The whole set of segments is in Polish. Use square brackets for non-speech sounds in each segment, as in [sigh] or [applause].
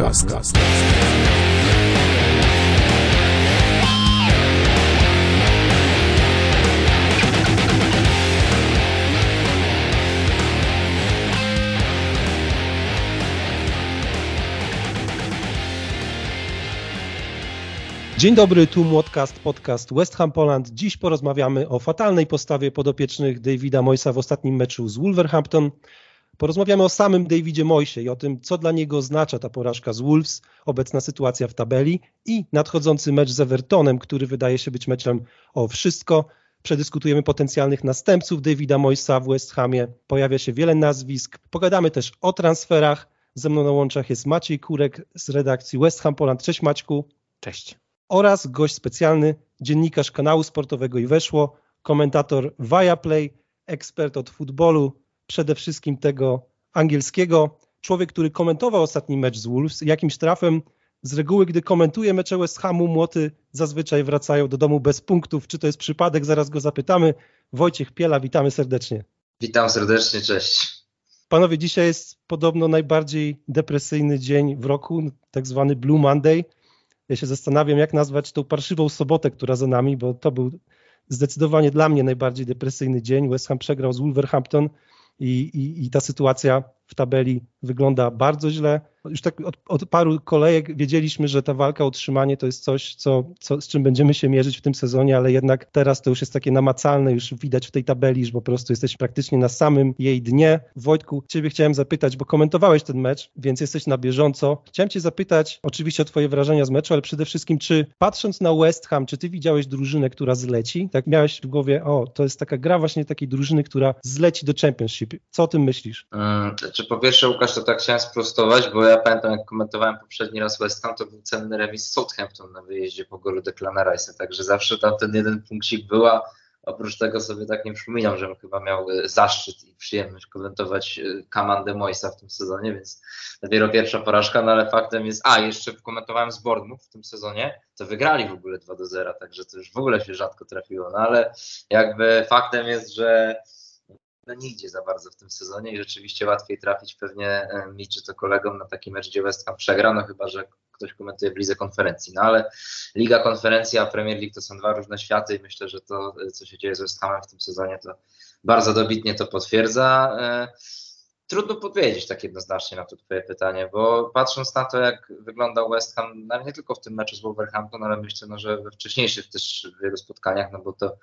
Podcast. Dzień dobry, tu Młodcast, podcast West Ham Poland. Dziś porozmawiamy o fatalnej postawie podopiecznych Davida Moysa w ostatnim meczu z Wolverhampton. Porozmawiamy o samym Davidzie Moysie i o tym, co dla niego oznacza ta porażka z Wolves, obecna sytuacja w tabeli i nadchodzący mecz z Evertonem, który wydaje się być meczem o wszystko. Przedyskutujemy potencjalnych następców Davida Moysa w West Hamie. Pojawia się wiele nazwisk. Pogadamy też o transferach. Ze mną na łączach jest Maciej Kurek z redakcji West Ham Poland. Cześć Maćku. Cześć. Oraz gość specjalny, dziennikarz kanału sportowego i weszło, komentator Viaplay, ekspert od futbolu, przede wszystkim tego angielskiego. Człowiek, który komentował ostatni mecz z Wolves, jakimś trafem z reguły, gdy komentuje mecze West Hamu, młoty zazwyczaj wracają do domu bez punktów. Czy to jest przypadek? Zaraz go zapytamy. Wojciech Piela, witamy serdecznie. Witam serdecznie, cześć. Panowie, dzisiaj jest podobno najbardziej depresyjny dzień w roku, tak zwany Blue Monday. Ja się zastanawiam, jak nazwać tą parszywą sobotę, która za nami, bo to był zdecydowanie dla mnie najbardziej depresyjny dzień. West Ham przegrał z Wolverhampton i, i, i ta sytuacja w tabeli wygląda bardzo źle. Już tak od, od, paru kolejek wiedzieliśmy, że ta walka o utrzymanie to jest coś, co, co, z czym będziemy się mierzyć w tym sezonie, ale jednak teraz to już jest takie namacalne, już widać w tej tabeli, że po prostu jesteś praktycznie na samym jej dnie. Wojtku, ciebie chciałem zapytać, bo komentowałeś ten mecz, więc jesteś na bieżąco. Chciałem cię zapytać oczywiście o twoje wrażenia z meczu, ale przede wszystkim, czy patrząc na West Ham, czy ty widziałeś drużynę, która zleci? Tak miałeś w głowie, o, to jest taka gra właśnie takiej drużyny, która zleci do Championship. Co o tym myślisz? Hmm, czy po pierwsze, Łukasz, to tak chciałem sprostować, bo ja pamiętam, jak komentowałem poprzedni raz West Ham, to był cenny remis Southampton na wyjeździe po golu Declana także zawsze tam ten jeden punkcik była. Oprócz tego sobie tak nie przypominam, żebym chyba miał e, zaszczyt i przyjemność komentować e, Kamandę Moisa w tym sezonie, więc dopiero pierwsza porażka, no ale faktem jest, a jeszcze komentowałem z Bournemouth w tym sezonie, to wygrali w ogóle 2 do 0, także to już w ogóle się rzadko trafiło, no ale jakby faktem jest, że no nie idzie za bardzo w tym sezonie i rzeczywiście łatwiej trafić pewnie e, mi czy to kolegom na taki mecz, gdzie West Ham przegra, no chyba, że ktoś komentuje w lidze konferencji. No ale Liga Konferencja, a Premier League to są dwa różne światy i myślę, że to, e, co się dzieje z West Hamem w tym sezonie, to bardzo dobitnie to potwierdza. E, trudno powiedzieć tak jednoznacznie na to Twoje pytanie, bo patrząc na to, jak wyglądał West Ham, nie tylko w tym meczu z Wolverhampton, ale myślę, no, że we wcześniejszych też wielu spotkaniach, no bo to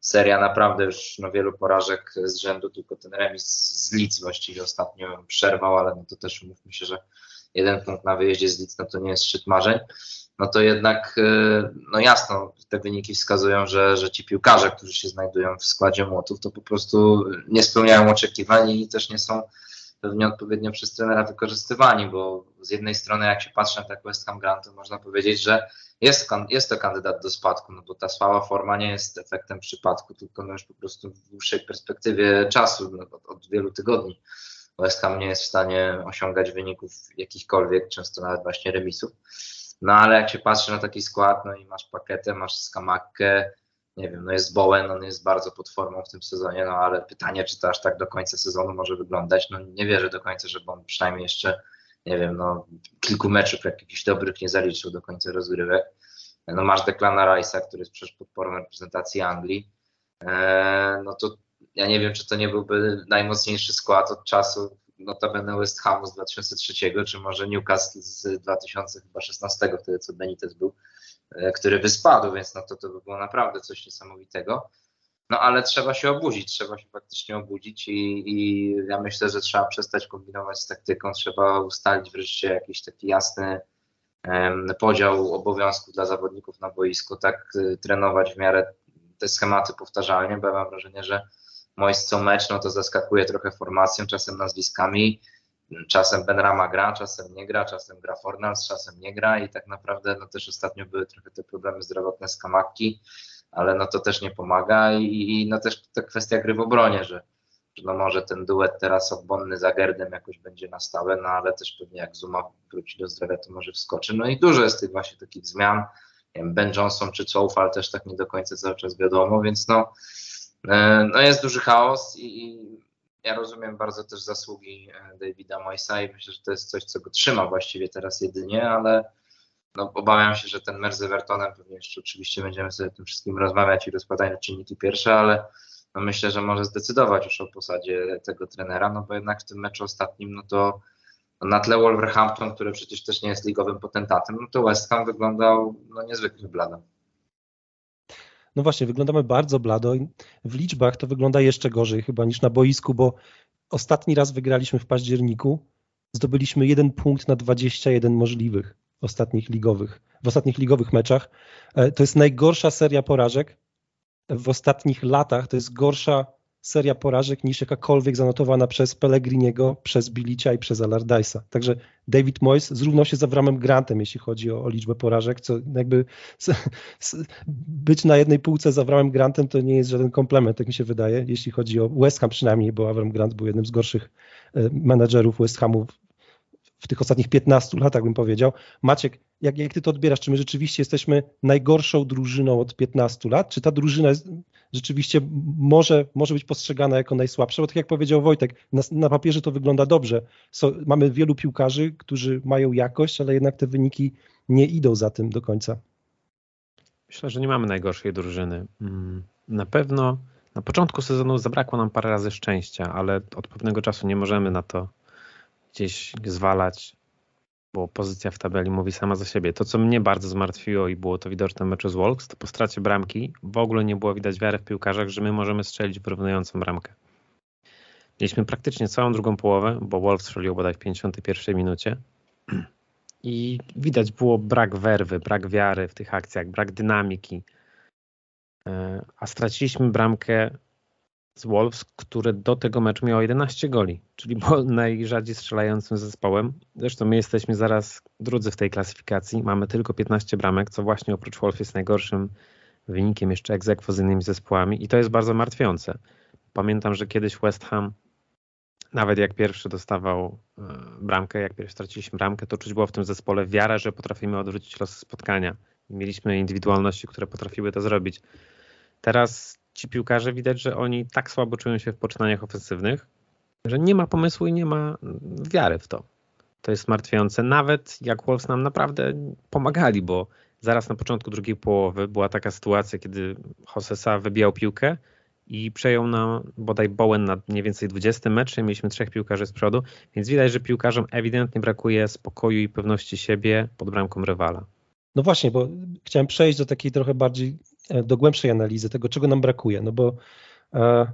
seria naprawdę już no, wielu porażek z rzędu, tylko ten remis z Leeds właściwie ostatnio przerwał, ale no to też mówmy się, że jeden punkt na wyjeździe z Leeds no to nie jest szczyt marzeń, no to jednak y, no jasno te wyniki wskazują, że, że ci piłkarze, którzy się znajdują w składzie młotów, to po prostu nie spełniają oczekiwań i też nie są pewnie odpowiednio przez trenera wykorzystywani, bo z jednej strony jak się patrzy na tak West Ham Grant, to można powiedzieć, że jest, jest to kandydat do spadku, no bo ta słaba forma nie jest efektem przypadku, tylko no już po prostu w dłuższej perspektywie czasu, no od, od wielu tygodni. West Ham nie jest w stanie osiągać wyników jakichkolwiek, często nawet właśnie remisów. No ale jak się patrzy na taki skład, no i masz paketę, masz Skamakę, nie wiem, no jest Bowen, on jest bardzo pod formą w tym sezonie, no ale pytanie, czy to aż tak do końca sezonu może wyglądać, no nie wierzę do końca, żeby on przynajmniej jeszcze, nie wiem, no kilku meczów jakichś dobrych nie zaliczył do końca rozgrywek. No masz Declana Rice'a, który jest przecież podporą reprezentacji Anglii, eee, no to ja nie wiem, czy to nie byłby najmocniejszy skład od czasu notabene West Hamu z 2003, czy może Newcastle z 2016, wtedy co Benitez był, który by spadł, więc no to, to by było naprawdę coś niesamowitego. No ale trzeba się obudzić, trzeba się faktycznie obudzić i, i ja myślę, że trzeba przestać kombinować z taktyką, trzeba ustalić wreszcie jakiś taki jasny um, podział obowiązków dla zawodników na boisku, tak y, trenować w miarę te schematy powtarzalnie, bo ja mam wrażenie, że Moist co mecz, no to zaskakuje trochę formacją, czasem nazwiskami, Czasem Benrama gra, czasem nie gra, czasem gra Fornals, czasem nie gra i tak naprawdę no też ostatnio były trochę te problemy zdrowotne z Kamaki, ale no to też nie pomaga i, i no też ta kwestia gry w obronie, że, że no może ten duet teraz obonny za Gerdem jakoś będzie na stałe, no ale też pewnie jak Zuma wróci do zdrowia, to może wskoczy. No i dużo jest tych właśnie takich zmian. Ben Johnson czy Coufal też tak nie do końca cały czas wiadomo, więc no, e, no jest duży chaos i, ja rozumiem bardzo też zasługi e, Davida Moisa i myślę, że to jest coś, co go trzyma właściwie teraz jedynie, ale no, obawiam się, że ten mecz z Evertonem, pewnie jeszcze oczywiście będziemy sobie o tym wszystkim rozmawiać i rozkładać czynniki pierwsze, ale no myślę, że może zdecydować już o posadzie tego trenera, no bo jednak w tym meczu ostatnim, no to na tle Wolverhampton, który przecież też nie jest ligowym potentatem, no to West Ham wyglądał no, niezwykle blado. No właśnie, wyglądamy bardzo blado. W liczbach to wygląda jeszcze gorzej chyba niż na boisku, bo ostatni raz wygraliśmy w październiku, zdobyliśmy jeden punkt na 21 możliwych ostatnich ligowych, w ostatnich ligowych meczach. E, to jest najgorsza seria porażek w ostatnich latach. To jest gorsza seria porażek niż jakakolwiek zanotowana przez Pellegriniego, przez Bilicia i przez Allardyce'a. Także David Moyes zrównał się z Avramem Grantem, jeśli chodzi o, o liczbę porażek, co jakby s, s, być na jednej półce z Avramem Grantem to nie jest żaden komplement, tak mi się wydaje, jeśli chodzi o West Ham przynajmniej, bo Avram Grant był jednym z gorszych e, menedżerów West Hamu w tych ostatnich 15 latach, bym powiedział. Maciek, jak, jak ty to odbierasz? Czy my rzeczywiście jesteśmy najgorszą drużyną od 15 lat? Czy ta drużyna jest, rzeczywiście może, może być postrzegana jako najsłabsza? Bo tak jak powiedział Wojtek, na, na papierze to wygląda dobrze. So, mamy wielu piłkarzy, którzy mają jakość, ale jednak te wyniki nie idą za tym do końca. Myślę, że nie mamy najgorszej drużyny. Mm, na pewno na początku sezonu zabrakło nam parę razy szczęścia, ale od pewnego czasu nie możemy na to gdzieś zwalać, bo pozycja w tabeli mówi sama za siebie. To, co mnie bardzo zmartwiło i było to widoczne w meczu z Wolves, to po stracie bramki w ogóle nie było widać wiary w piłkarzach, że my możemy strzelić wyrównującą bramkę. Mieliśmy praktycznie całą drugą połowę, bo Wolves strzelił bodaj w 51 minucie i widać było brak werwy, brak wiary w tych akcjach, brak dynamiki. E, a straciliśmy bramkę z Wolves, które do tego meczu miało 11 goli, czyli było [laughs] najrzadziej strzelającym zespołem. Zresztą my jesteśmy zaraz drudzy w tej klasyfikacji. Mamy tylko 15 bramek, co właśnie oprócz Wolves jest najgorszym wynikiem jeszcze egzekwo z innymi zespołami i to jest bardzo martwiące. Pamiętam, że kiedyś West Ham nawet jak pierwszy dostawał e, bramkę, jak pierwszy straciliśmy bramkę, to czuć było w tym zespole wiara, że potrafimy odwrócić los spotkania. Mieliśmy indywidualności, które potrafiły to zrobić. Teraz ci piłkarze widać, że oni tak słabo czują się w poczynaniach ofensywnych, że nie ma pomysłu i nie ma wiary w to. To jest martwiące. Nawet jak Wolves nam naprawdę pomagali, bo zaraz na początku drugiej połowy była taka sytuacja, kiedy Josesa wybijał piłkę i przejął nam bodaj Bowen na mniej więcej 20 metrze. Mieliśmy trzech piłkarzy z przodu, więc widać, że piłkarzom ewidentnie brakuje spokoju i pewności siebie pod bramką rywala. No właśnie, bo chciałem przejść do takiej trochę bardziej do głębszej analizy tego, czego nam brakuje. No bo e,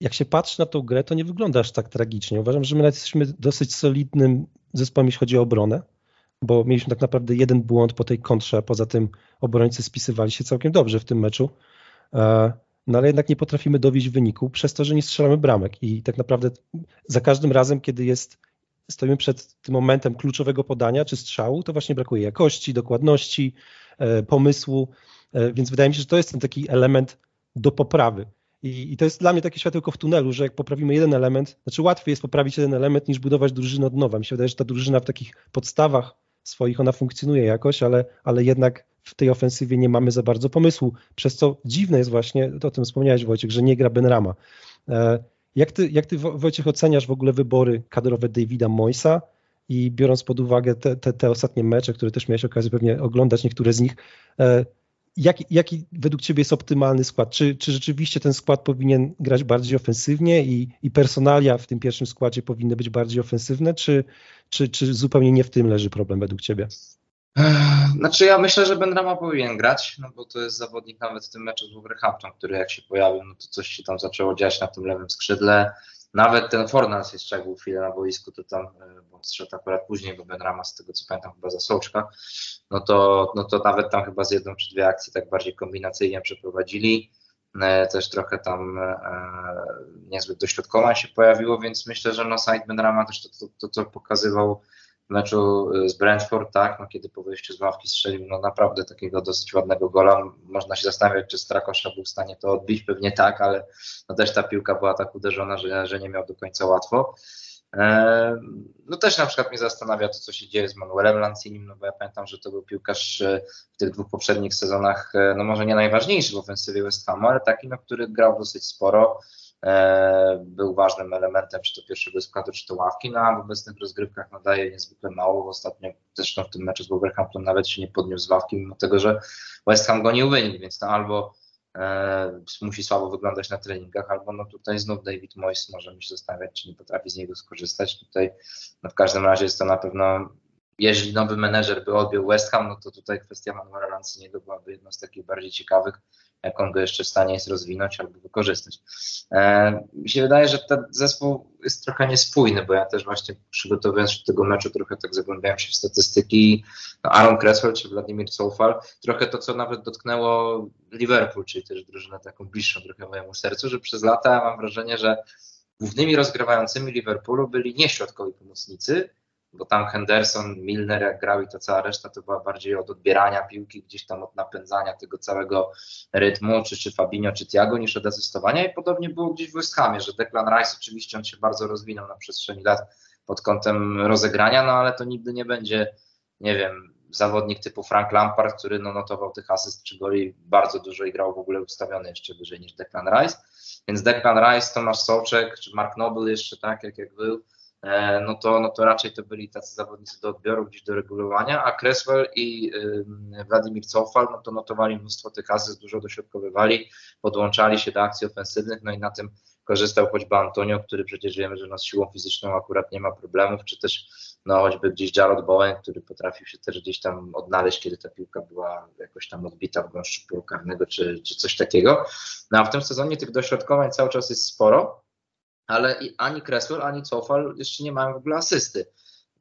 jak się patrzy na tą grę, to nie wygląda aż tak tragicznie. Uważam, że my jesteśmy dosyć solidnym zespołem, jeśli chodzi o obronę, bo mieliśmy tak naprawdę jeden błąd po tej kontrze, poza tym obrońcy spisywali się całkiem dobrze w tym meczu. E, no ale jednak nie potrafimy dowieść wyniku przez to, że nie strzelamy bramek i tak naprawdę za każdym razem, kiedy jest, stoimy przed tym momentem kluczowego podania czy strzału, to właśnie brakuje jakości, dokładności, pomysłu E, więc wydaje mi się, że to jest ten taki element do poprawy. I, I, to jest dla mnie takie światełko w tunelu, że jak poprawimy jeden element, znaczy łatwiej jest poprawić jeden element niż budować drużynę od nowa. Mi się wydaje, że ta drużyna w takich podstawach swoich, ona funkcjonuje jakoś, ale, ale jednak w tej ofensywie nie mamy za bardzo pomysłu, przez co dziwne jest właśnie, o tym wspomniałeś Wojciech, że nie gra Benrama. E, jak ty, jak ty Wojciech oceniasz w ogóle wybory kadrowe Davida Moisa i biorąc pod uwagę te, te, te ostatnie mecze, które też miałeś okazję pewnie oglądać, niektóre z nich, e, jaki, jaki według Ciebie jest optymalny skład? Czy, czy rzeczywiście ten skład powinien grać bardziej ofensywnie i, i personalia w tym pierwszym składzie powinny być bardziej ofensywne, czy, czy, czy zupełnie nie w tym leży problem według Ciebie? Znaczy ja myślę, że Benrama powinien grać, no bo to jest zawodnik nawet w tym meczu z Wolverhampton, który jak się pojawił, no to coś się tam zaczęło dziać na tym lewym skrzydle. Nawet ten Fornals jeszcze jak był chwilę na boisku, to tam, e, bo zszedł akurat później, bo Benrama z tego co pamiętam chyba za Sołczka, no to, no to nawet tam chyba z jedną czy dwie akcje tak bardziej kombinacyjnie przeprowadzili. E, też trochę tam e, niezbyt dośrodkowań się pojawiło, więc myślę, że no side Benrama też to, to, to, to pokazywał meczu y, z Brentford, tak, no kiedy po wyjściu z ławki strzelił no naprawdę takiego dosyć ładnego gola. Można się zastanawiać, czy Strakosza był w stanie to odbić, pewnie tak, ale no też ta piłka była tak uderzona, że, że nie miał do końca łatwo. E, no też na przykład mnie zastanawia to, co się dzieje z Manuelem Lancinim, no bo ja pamiętam, że to był piłkarz e, w tych dwóch poprzednich sezonach, e, no może nie najważniejszy w ofensywie West Hamu, ale taki, no, który grał dosyć sporo, był ważnym elementem czy to pierwszego składu, czy to ławki, no a w obecnych rozgrywkach nadaje niezwykle mało. Ostatnio zresztą w tym meczu z Wolverhampton nawet się nie podniósł z ławki, mimo tego, że West Ham gonił wynik, więc no albo e, musi słabo wyglądać na treningach, albo no tutaj znów David Moyes możemy się zastanawiać, czy nie potrafi z niego skorzystać. Tutaj no w każdym razie jest to na pewno jeżeli nowy menedżer by odbił West Ham, no to tutaj kwestia Manuela Lanciniego byłaby jedną z takich bardziej ciekawych, jak on go jeszcze w stanie jest rozwinąć albo wykorzystać. E, mi się wydaje, że ten zespół jest trochę niespójny, bo ja też właśnie przygotowując się do tego meczu trochę tak zagłębiałem się w statystyki. No Aaron Cresswell czy Wladimir Soufal, trochę to, co nawet dotknęło Liverpool, czyli też drużynę taką bliższą trochę mojemu sercu, że przez lata mam wrażenie, że głównymi rozgrywającymi Liverpoolu byli nie środkowi pomocnicy, bo tam Henderson, Milner jak grał i to cała reszta to była bardziej od odbierania piłki, gdzieś tam od napędzania tego całego rytmu, czy, czy Fabinho, czy Thiago, niż od asystowania. I podobnie było gdzieś w West Hamie, że Declan Rice oczywiście on się bardzo rozwinął na przestrzeni lat pod kątem rozegrania, no ale to nigdy nie będzie, nie wiem, zawodnik typu Frank Lampard, który no, notował tych asyst czy goli bardzo dużo i grał w ogóle ustawiony jeszcze wyżej niż Declan Rice, więc Declan Rice, Tomasz Sołczek, czy Mark Noble jeszcze tak, jak, jak był, no to, no to raczej to byli tacy zawodnicy do odbioru, gdzieś do regulowania, a Creswell i Wladimir Cofal, no to notowali mnóstwo tych asyst, dużo dośrodkowywali, podłączali się do akcji ofensywnych, no i na tym korzystał choćby Antonio, który przecież wiemy, że no z siłą fizyczną akurat nie ma problemów, czy też no choćby gdzieś Jarrod Bowen, który potrafił się też gdzieś tam odnaleźć, kiedy ta piłka była jakoś tam odbita w gąszczu polu karnego, czy, czy coś takiego. No a w tym sezonie tych dośrodkowań cały czas jest sporo, ale ani Cresswell, ani Cofal jeszcze nie mają w ogóle asysty.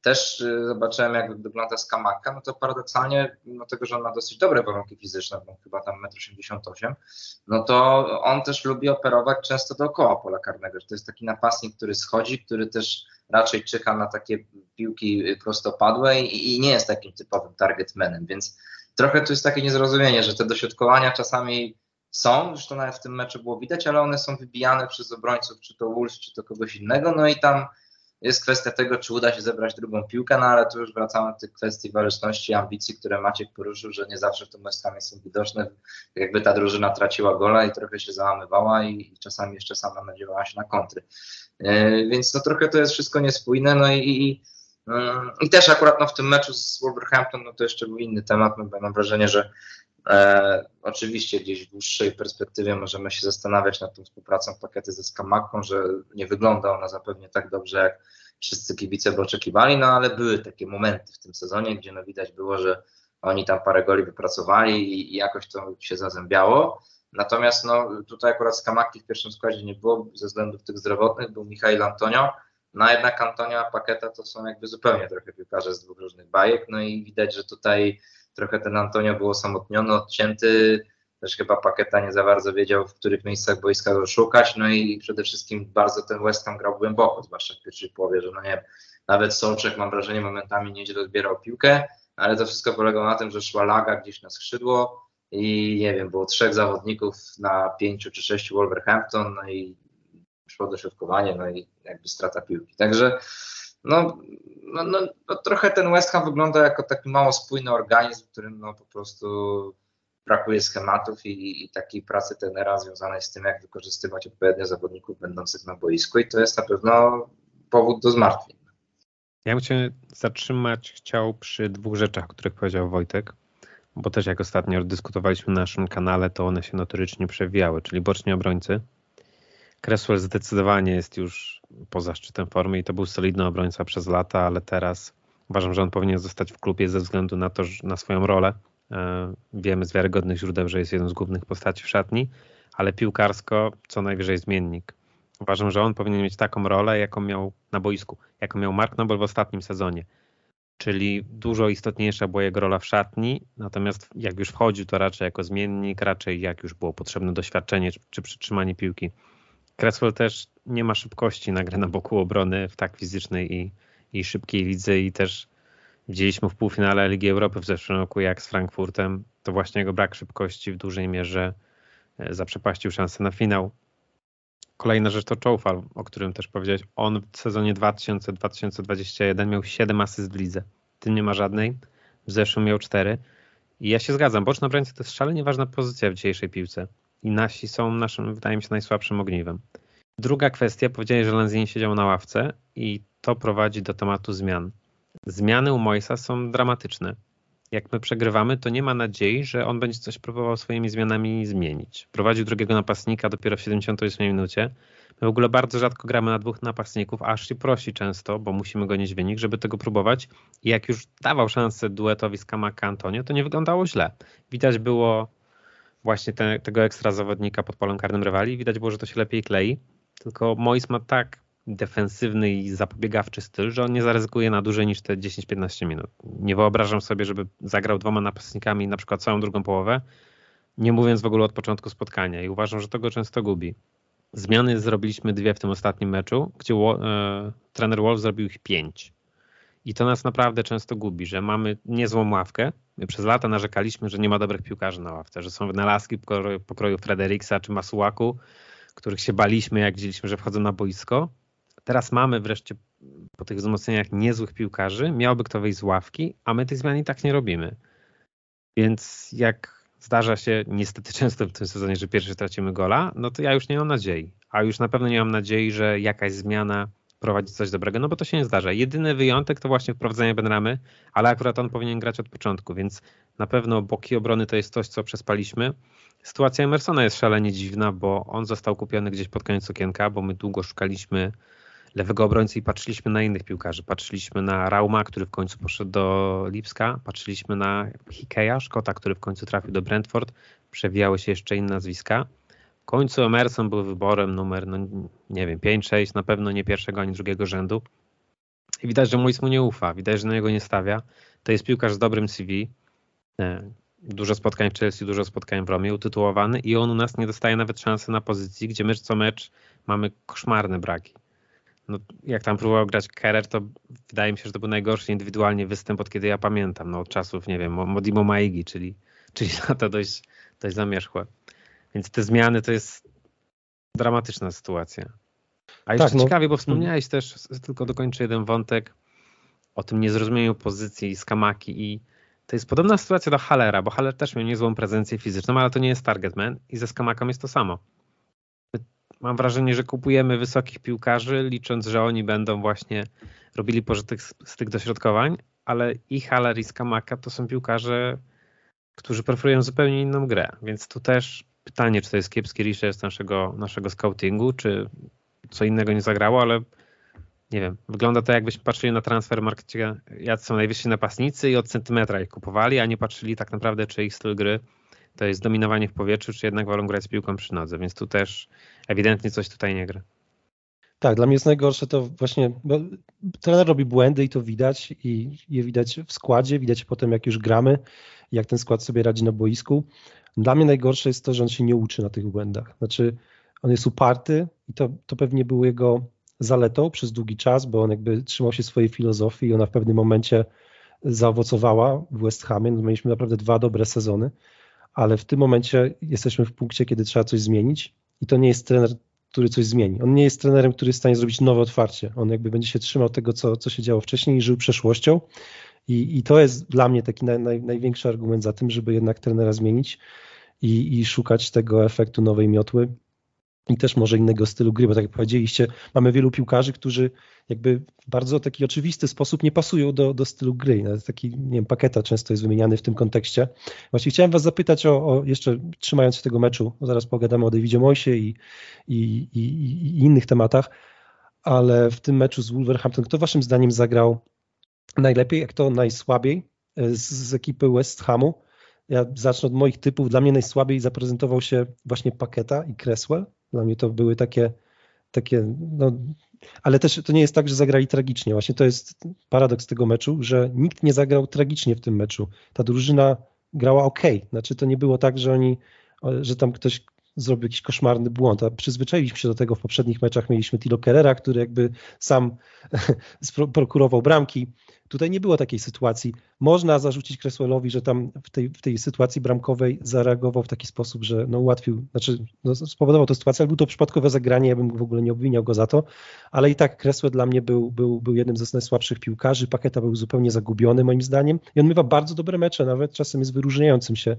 Też y, zobaczyłem, jak wygląda Skamaka, no to paradoksalnie, mimo tego, że on ma dosyć dobre warunki fizyczne, bo chyba tam 1,88 m, no to on też lubi operować często dookoła pola karnego, to jest taki napastnik, który schodzi, który też raczej czeka na takie piłki prostopadłe i, i nie jest takim typowym targetmanem, więc trochę tu jest takie niezrozumienie, że te dośrodkowania czasami są, to nawet w tym meczu było widać, ale one są wybijane przez obrońców, czy to Wolves, czy to kogoś innego, no i tam jest kwestia tego, czy uda się zebrać drugą piłkę, no ale tu już wracamy do tych kwestii waleczności, ambicji, które Maciek poruszył, że nie zawsze w tym West są widoczne, jakby ta drużyna traciła gola i trochę się załamywała i, i czasami jeszcze sama nadziewała się na kontry. Yy, więc no trochę to jest wszystko niespójne, no i, i, yy, i też akurat no, w tym meczu z Wolverhampton, no to jeszcze był inny temat, no, bo mam wrażenie, że E, oczywiście gdzieś w dłuższej perspektywie możemy się zastanawiać nad tą współpracą pakiety ze Skamaką, że nie wygląda ona zapewne tak dobrze, jak wszyscy kibice by oczekiwali, no ale były takie momenty w tym sezonie, gdzie no widać było, że oni tam parę goli wypracowali i, i jakoś to się zazębiało. Natomiast no, tutaj akurat Skamaki w pierwszym składzie nie było ze względów tych zdrowotnych, był Michael Antonio, no a jednak Antonio a Paketa to są jakby zupełnie trochę piłkarze z dwóch różnych bajek, no i widać, że tutaj trochę ten Antonio był osamotniony, odcięty, też chyba Paketa nie za bardzo wiedział, w których miejscach boiska go szukać, no i przede wszystkim bardzo ten West Ham grał głęboko, zwłaszcza w pierwszej połowie, że no nie wiem, nawet Solczek mam wrażenie momentami nieźle odbierał piłkę, ale to wszystko polegało na tym, że szła laga gdzieś na skrzydło i nie wiem, było trzech zawodników na pięciu czy sześciu Wolverhampton, no i szło dośrodkowanie, no i jakby strata piłki. Także no, no, no, no, trochę ten West Ham wygląda jako taki mało spójny organizm, w którym no, po prostu brakuje schematów i, i takiej pracy tenera związanej z tym, jak wykorzystywać odpowiednio zawodników będących na boisku i to jest na pewno powód do zmartwień. Ja bym się zatrzymać chciał przy dwóch rzeczach, o których powiedział Wojtek, bo też jak ostatnio dyskutowaliśmy na naszym kanale, to one się notorycznie przewijały, czyli boczni obrońcy. Cresswell zdecydowanie jest już poza szczytem formy i to był solidny obrońca przez lata, ale teraz uważam, że on powinien zostać w klubie ze względu na to, na swoją rolę. E, wiemy z wiarygodnych źródeł, że jest jedną z głównych postaci w szatni, ale piłkarsko co najwyżej zmiennik. Uważam, że on powinien mieć taką rolę, jaką miał na boisku, jaką miał Mark Noble w ostatnim sezonie. Czyli dużo istotniejsza była jego rola w szatni, natomiast jak już wchodził, to raczej jako zmiennik, raczej jak już było potrzebne doświadczenie czy przytrzymanie piłki. Cresswell też nie ma szybkości na grę na boku obrony w tak fizycznej i, i szybkiej lidze i też widzieliśmy w półfinale Ligi Europy w zeszłym roku jak z Frankfurtem, to właśnie jego brak szybkości w dużej mierze e, zaprzepaścił szansę na finał. Kolejna rzecz to Choufal, o którym też powiedziałeś. On w sezonie 2000-2021 miał 7 asyst w lidze. Tym nie ma żadnej. W zeszłym miał 4. I ja się zgadzam. Boczna obrońca to jest szalenie ważna pozycja w dzisiejszej piłce i nasi są naszym, wydaje mi się, najsłabszym ogniwem. Druga kwestia, powiedziałeś, że Lanzini siedział na ławce i to prowadzi do tematu zmian. Zmiany u Moisa są dramatyczne. Jak my przegrywamy, to nie ma nadziei, że on będzie coś próbował swoimi zmianami zmienić. Prowadził drugiego napastnika dopiero w 78 minucie. My w ogóle bardzo rzadko gramy na dwóch napastników, aż się prosi często, bo musimy gonić wynik, żeby tego próbować. I jak już dawał szansę duetowi z Kamaka Antonio, to nie wyglądało źle. Widać było właśnie te, tego ekstra zawodnika pod polem karnym rywali, widać było, że to się lepiej klei. Tylko Mois ma tak defensywny i zapobiegawczy styl, że on nie zaryzykuje na dłużej niż te 10-15 minut. Nie wyobrażam sobie, żeby zagrał dwoma napastnikami na przykład całą drugą połowę, nie mówiąc w ogóle od początku spotkania i uważam, że to go często gubi. Zmiany zrobiliśmy dwie w tym ostatnim meczu, gdzie e, trener Wolf zrobił ich pięć. I to nas naprawdę często gubi, że mamy niezłą ławkę. My przez lata narzekaliśmy, że nie ma dobrych piłkarzy na ławce, że są wynalazki pokroju, pokroju Frederiksa czy Masułaku, których się baliśmy, jak widzieliśmy, że wchodzą na boisko. Teraz mamy wreszcie po tych wzmocnieniach niezłych piłkarzy, miałby kto wyjść z ławki, a my tych zmian i tak nie robimy. Więc jak zdarza się niestety często w tym sezonie, że pierwszy tracimy gola, no to ja już nie mam nadziei. A już na pewno nie mam nadziei, że jakaś zmiana prowadzi coś dobrego, no bo to się nie zdarza. Jedyny wyjątek to właśnie wprowadzenie Benramy, ale akurat on powinien grać od początku, więc na pewno boki obrony to jest coś, co przespaliśmy. Sytuacja Emersona jest szalenie dziwna, bo on został kupiony gdzieś pod koniec okienka, bo my długo szukaliśmy lewego obrońcy i patrzyliśmy na innych piłkarzy. Patrzyliśmy na Rauma, który w końcu poszedł do Lipska, patrzyliśmy na Hikeja, Szkota, który w końcu trafił do Brentford, przewijały się jeszcze inne nazwiska. Końcu Emerson był wyborem numer, no nie wiem, 5-6, na pewno nie pierwszego ani drugiego rzędu. I widać, że Mois mu nie ufa, widać, że na niego nie stawia. To jest piłkarz z dobrym CV, e, dużo spotkań w Chelsea, dużo spotkań w Romie, utytułowany i on u nas nie dostaje nawet szansy na pozycji, gdzie my co mecz mamy koszmarne braki no, jak tam próbował grać Kerer, to wydaje mi się, że to był najgorszy indywidualnie występ, od kiedy ja pamiętam, no od czasów, nie wiem, Modimo Maigi, czyli, czyli lata dość, dość zamierzchłe. Więc te zmiany to jest dramatyczna sytuacja. A jeszcze tak, no. ciekawie, bo wspomniałeś też, tylko dokończę jeden wątek o tym niezrozumieniu pozycji Skamaki i to jest podobna sytuacja do Hallera, bo Haller też miał niezłą prezencję fizyczną, ale to nie jest targetman i ze Skamaką jest to samo mam wrażenie, że kupujemy wysokich piłkarzy, licząc, że oni będą właśnie robili pożytek z, z tych dośrodkowań, ale i Haller i Skamaka to są piłkarze, którzy preferują zupełnie inną grę, więc tu też pytanie, czy to jest kiepski research naszego, naszego scoutingu, czy co innego nie zagrało, ale nie wiem, wygląda to jakbyśmy patrzyli na transfer markecie, jacy są najwyżsi napastnicy i od centymetra ich kupowali, a nie patrzyli tak naprawdę, czy ich styl gry to jest dominowanie w powietrzu, czy jednak wolą grać z piłką przy nodze, więc tu też ewidentnie coś tutaj nie gra. Tak, dla mnie jest najgorsze to właśnie, bo trener robi błędy i to widać i je widać w składzie, widać potem jak już gramy, jak ten skład sobie radzi na boisku. Dla mnie najgorsze jest to, że on się nie uczy na tych błędach. Znaczy on jest uparty i to, to pewnie było jego zaletą przez długi czas, bo on jakby trzymał się swojej filozofii i ona w pewnym momencie zaowocowała w West Hamie. No, mieliśmy naprawdę dwa dobre sezony ale w tym momencie jesteśmy w punkcie, kiedy trzeba coś zmienić i to nie jest trener, który coś zmieni. On nie jest trenerem, który jest w stanie zrobić nowe otwarcie. On jakby będzie się trzymał tego, co, co się działo wcześniej i żył przeszłością. I, i to jest dla mnie taki naj, naj, największy argument za tym, żeby jednak trenera zmienić i, i szukać tego efektu nowej miotły i też może innego stylu gry, bo tak jak powiedzieliście, mamy wielu piłkarzy, którzy jakby w bardzo taki oczywisty sposób nie pasują do, do stylu gry. Nawet taki, nie wiem, paketa często jest wymieniany w tym kontekście. Właśnie chciałem was zapytać o, o jeszcze trzymając się tego meczu, zaraz pogadamy o Davidzie Moisie i, i, i, i, innych tematach, ale w tym meczu z Wolverhampton, kto waszym zdaniem zagrał najlepiej, jak to najsłabiej z, z ekipy West Hamu? Ja zacznę od moich typów. Dla mnie najsłabiej zaprezentował się właśnie Paketa i Cresswell. Dla mnie to były takie, takie no, ale też to nie jest tak, że zagrali tragicznie. Właśnie to jest paradoks tego meczu, że nikt nie zagrał tragicznie w tym meczu. Ta drużyna grała ok. Znaczy to nie było tak, że oni, że tam ktoś zrobił jakiś koszmarny błąd, a przyzwyczailiśmy się do tego w poprzednich meczach. Mieliśmy Tilo Kerrera, który jakby sam [laughs] prokurował bramki, Tutaj nie było takiej sytuacji. Można zarzucić Cresswellowi, że tam w tej, w tej sytuacji bramkowej zareagował w taki sposób, że no ułatwił, znaczy no spowodował tę sytuację, ale był to przypadkowe zagranie, ja bym w ogóle nie obwiniał go za to, ale i tak Cresswell dla mnie był, był, był jednym z najsłabszych piłkarzy, Paketa był zupełnie zagubiony moim zdaniem. I on mywa bardzo dobre mecze, nawet czasem jest wyróżniającym się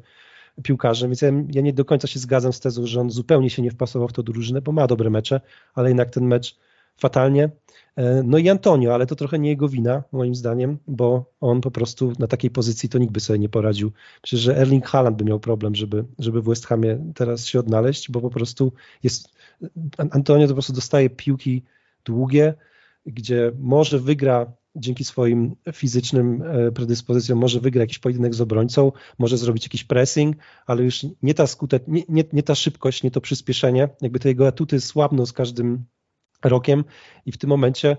piłkarzem, więc ja, ja, nie do końca się zgadzam z tezą, że on zupełnie się nie wpasował w to drużynę, bo ma dobre mecze, ale jednak ten mecz fatalnie. E, no i Antonio, ale to trochę nie jego wina, moim zdaniem, bo on po prostu na takiej pozycji to nikt by sobie nie poradził. Myślę, że Erling Haaland by miał problem, żeby, żeby w West Hamie teraz się odnaleźć, bo po prostu jest. Antonio to po prostu dostaje piłki długie, gdzie może wygra dzięki swoim fizycznym e, predyspozycjom może wygra jakiś pojedynek z obrońcą, może zrobić jakiś pressing, ale już nie ta skutek, nie, nie, nie ta szybkość, nie to przyspieszenie, jakby te jego atuty słabną z każdym rokiem i w tym momencie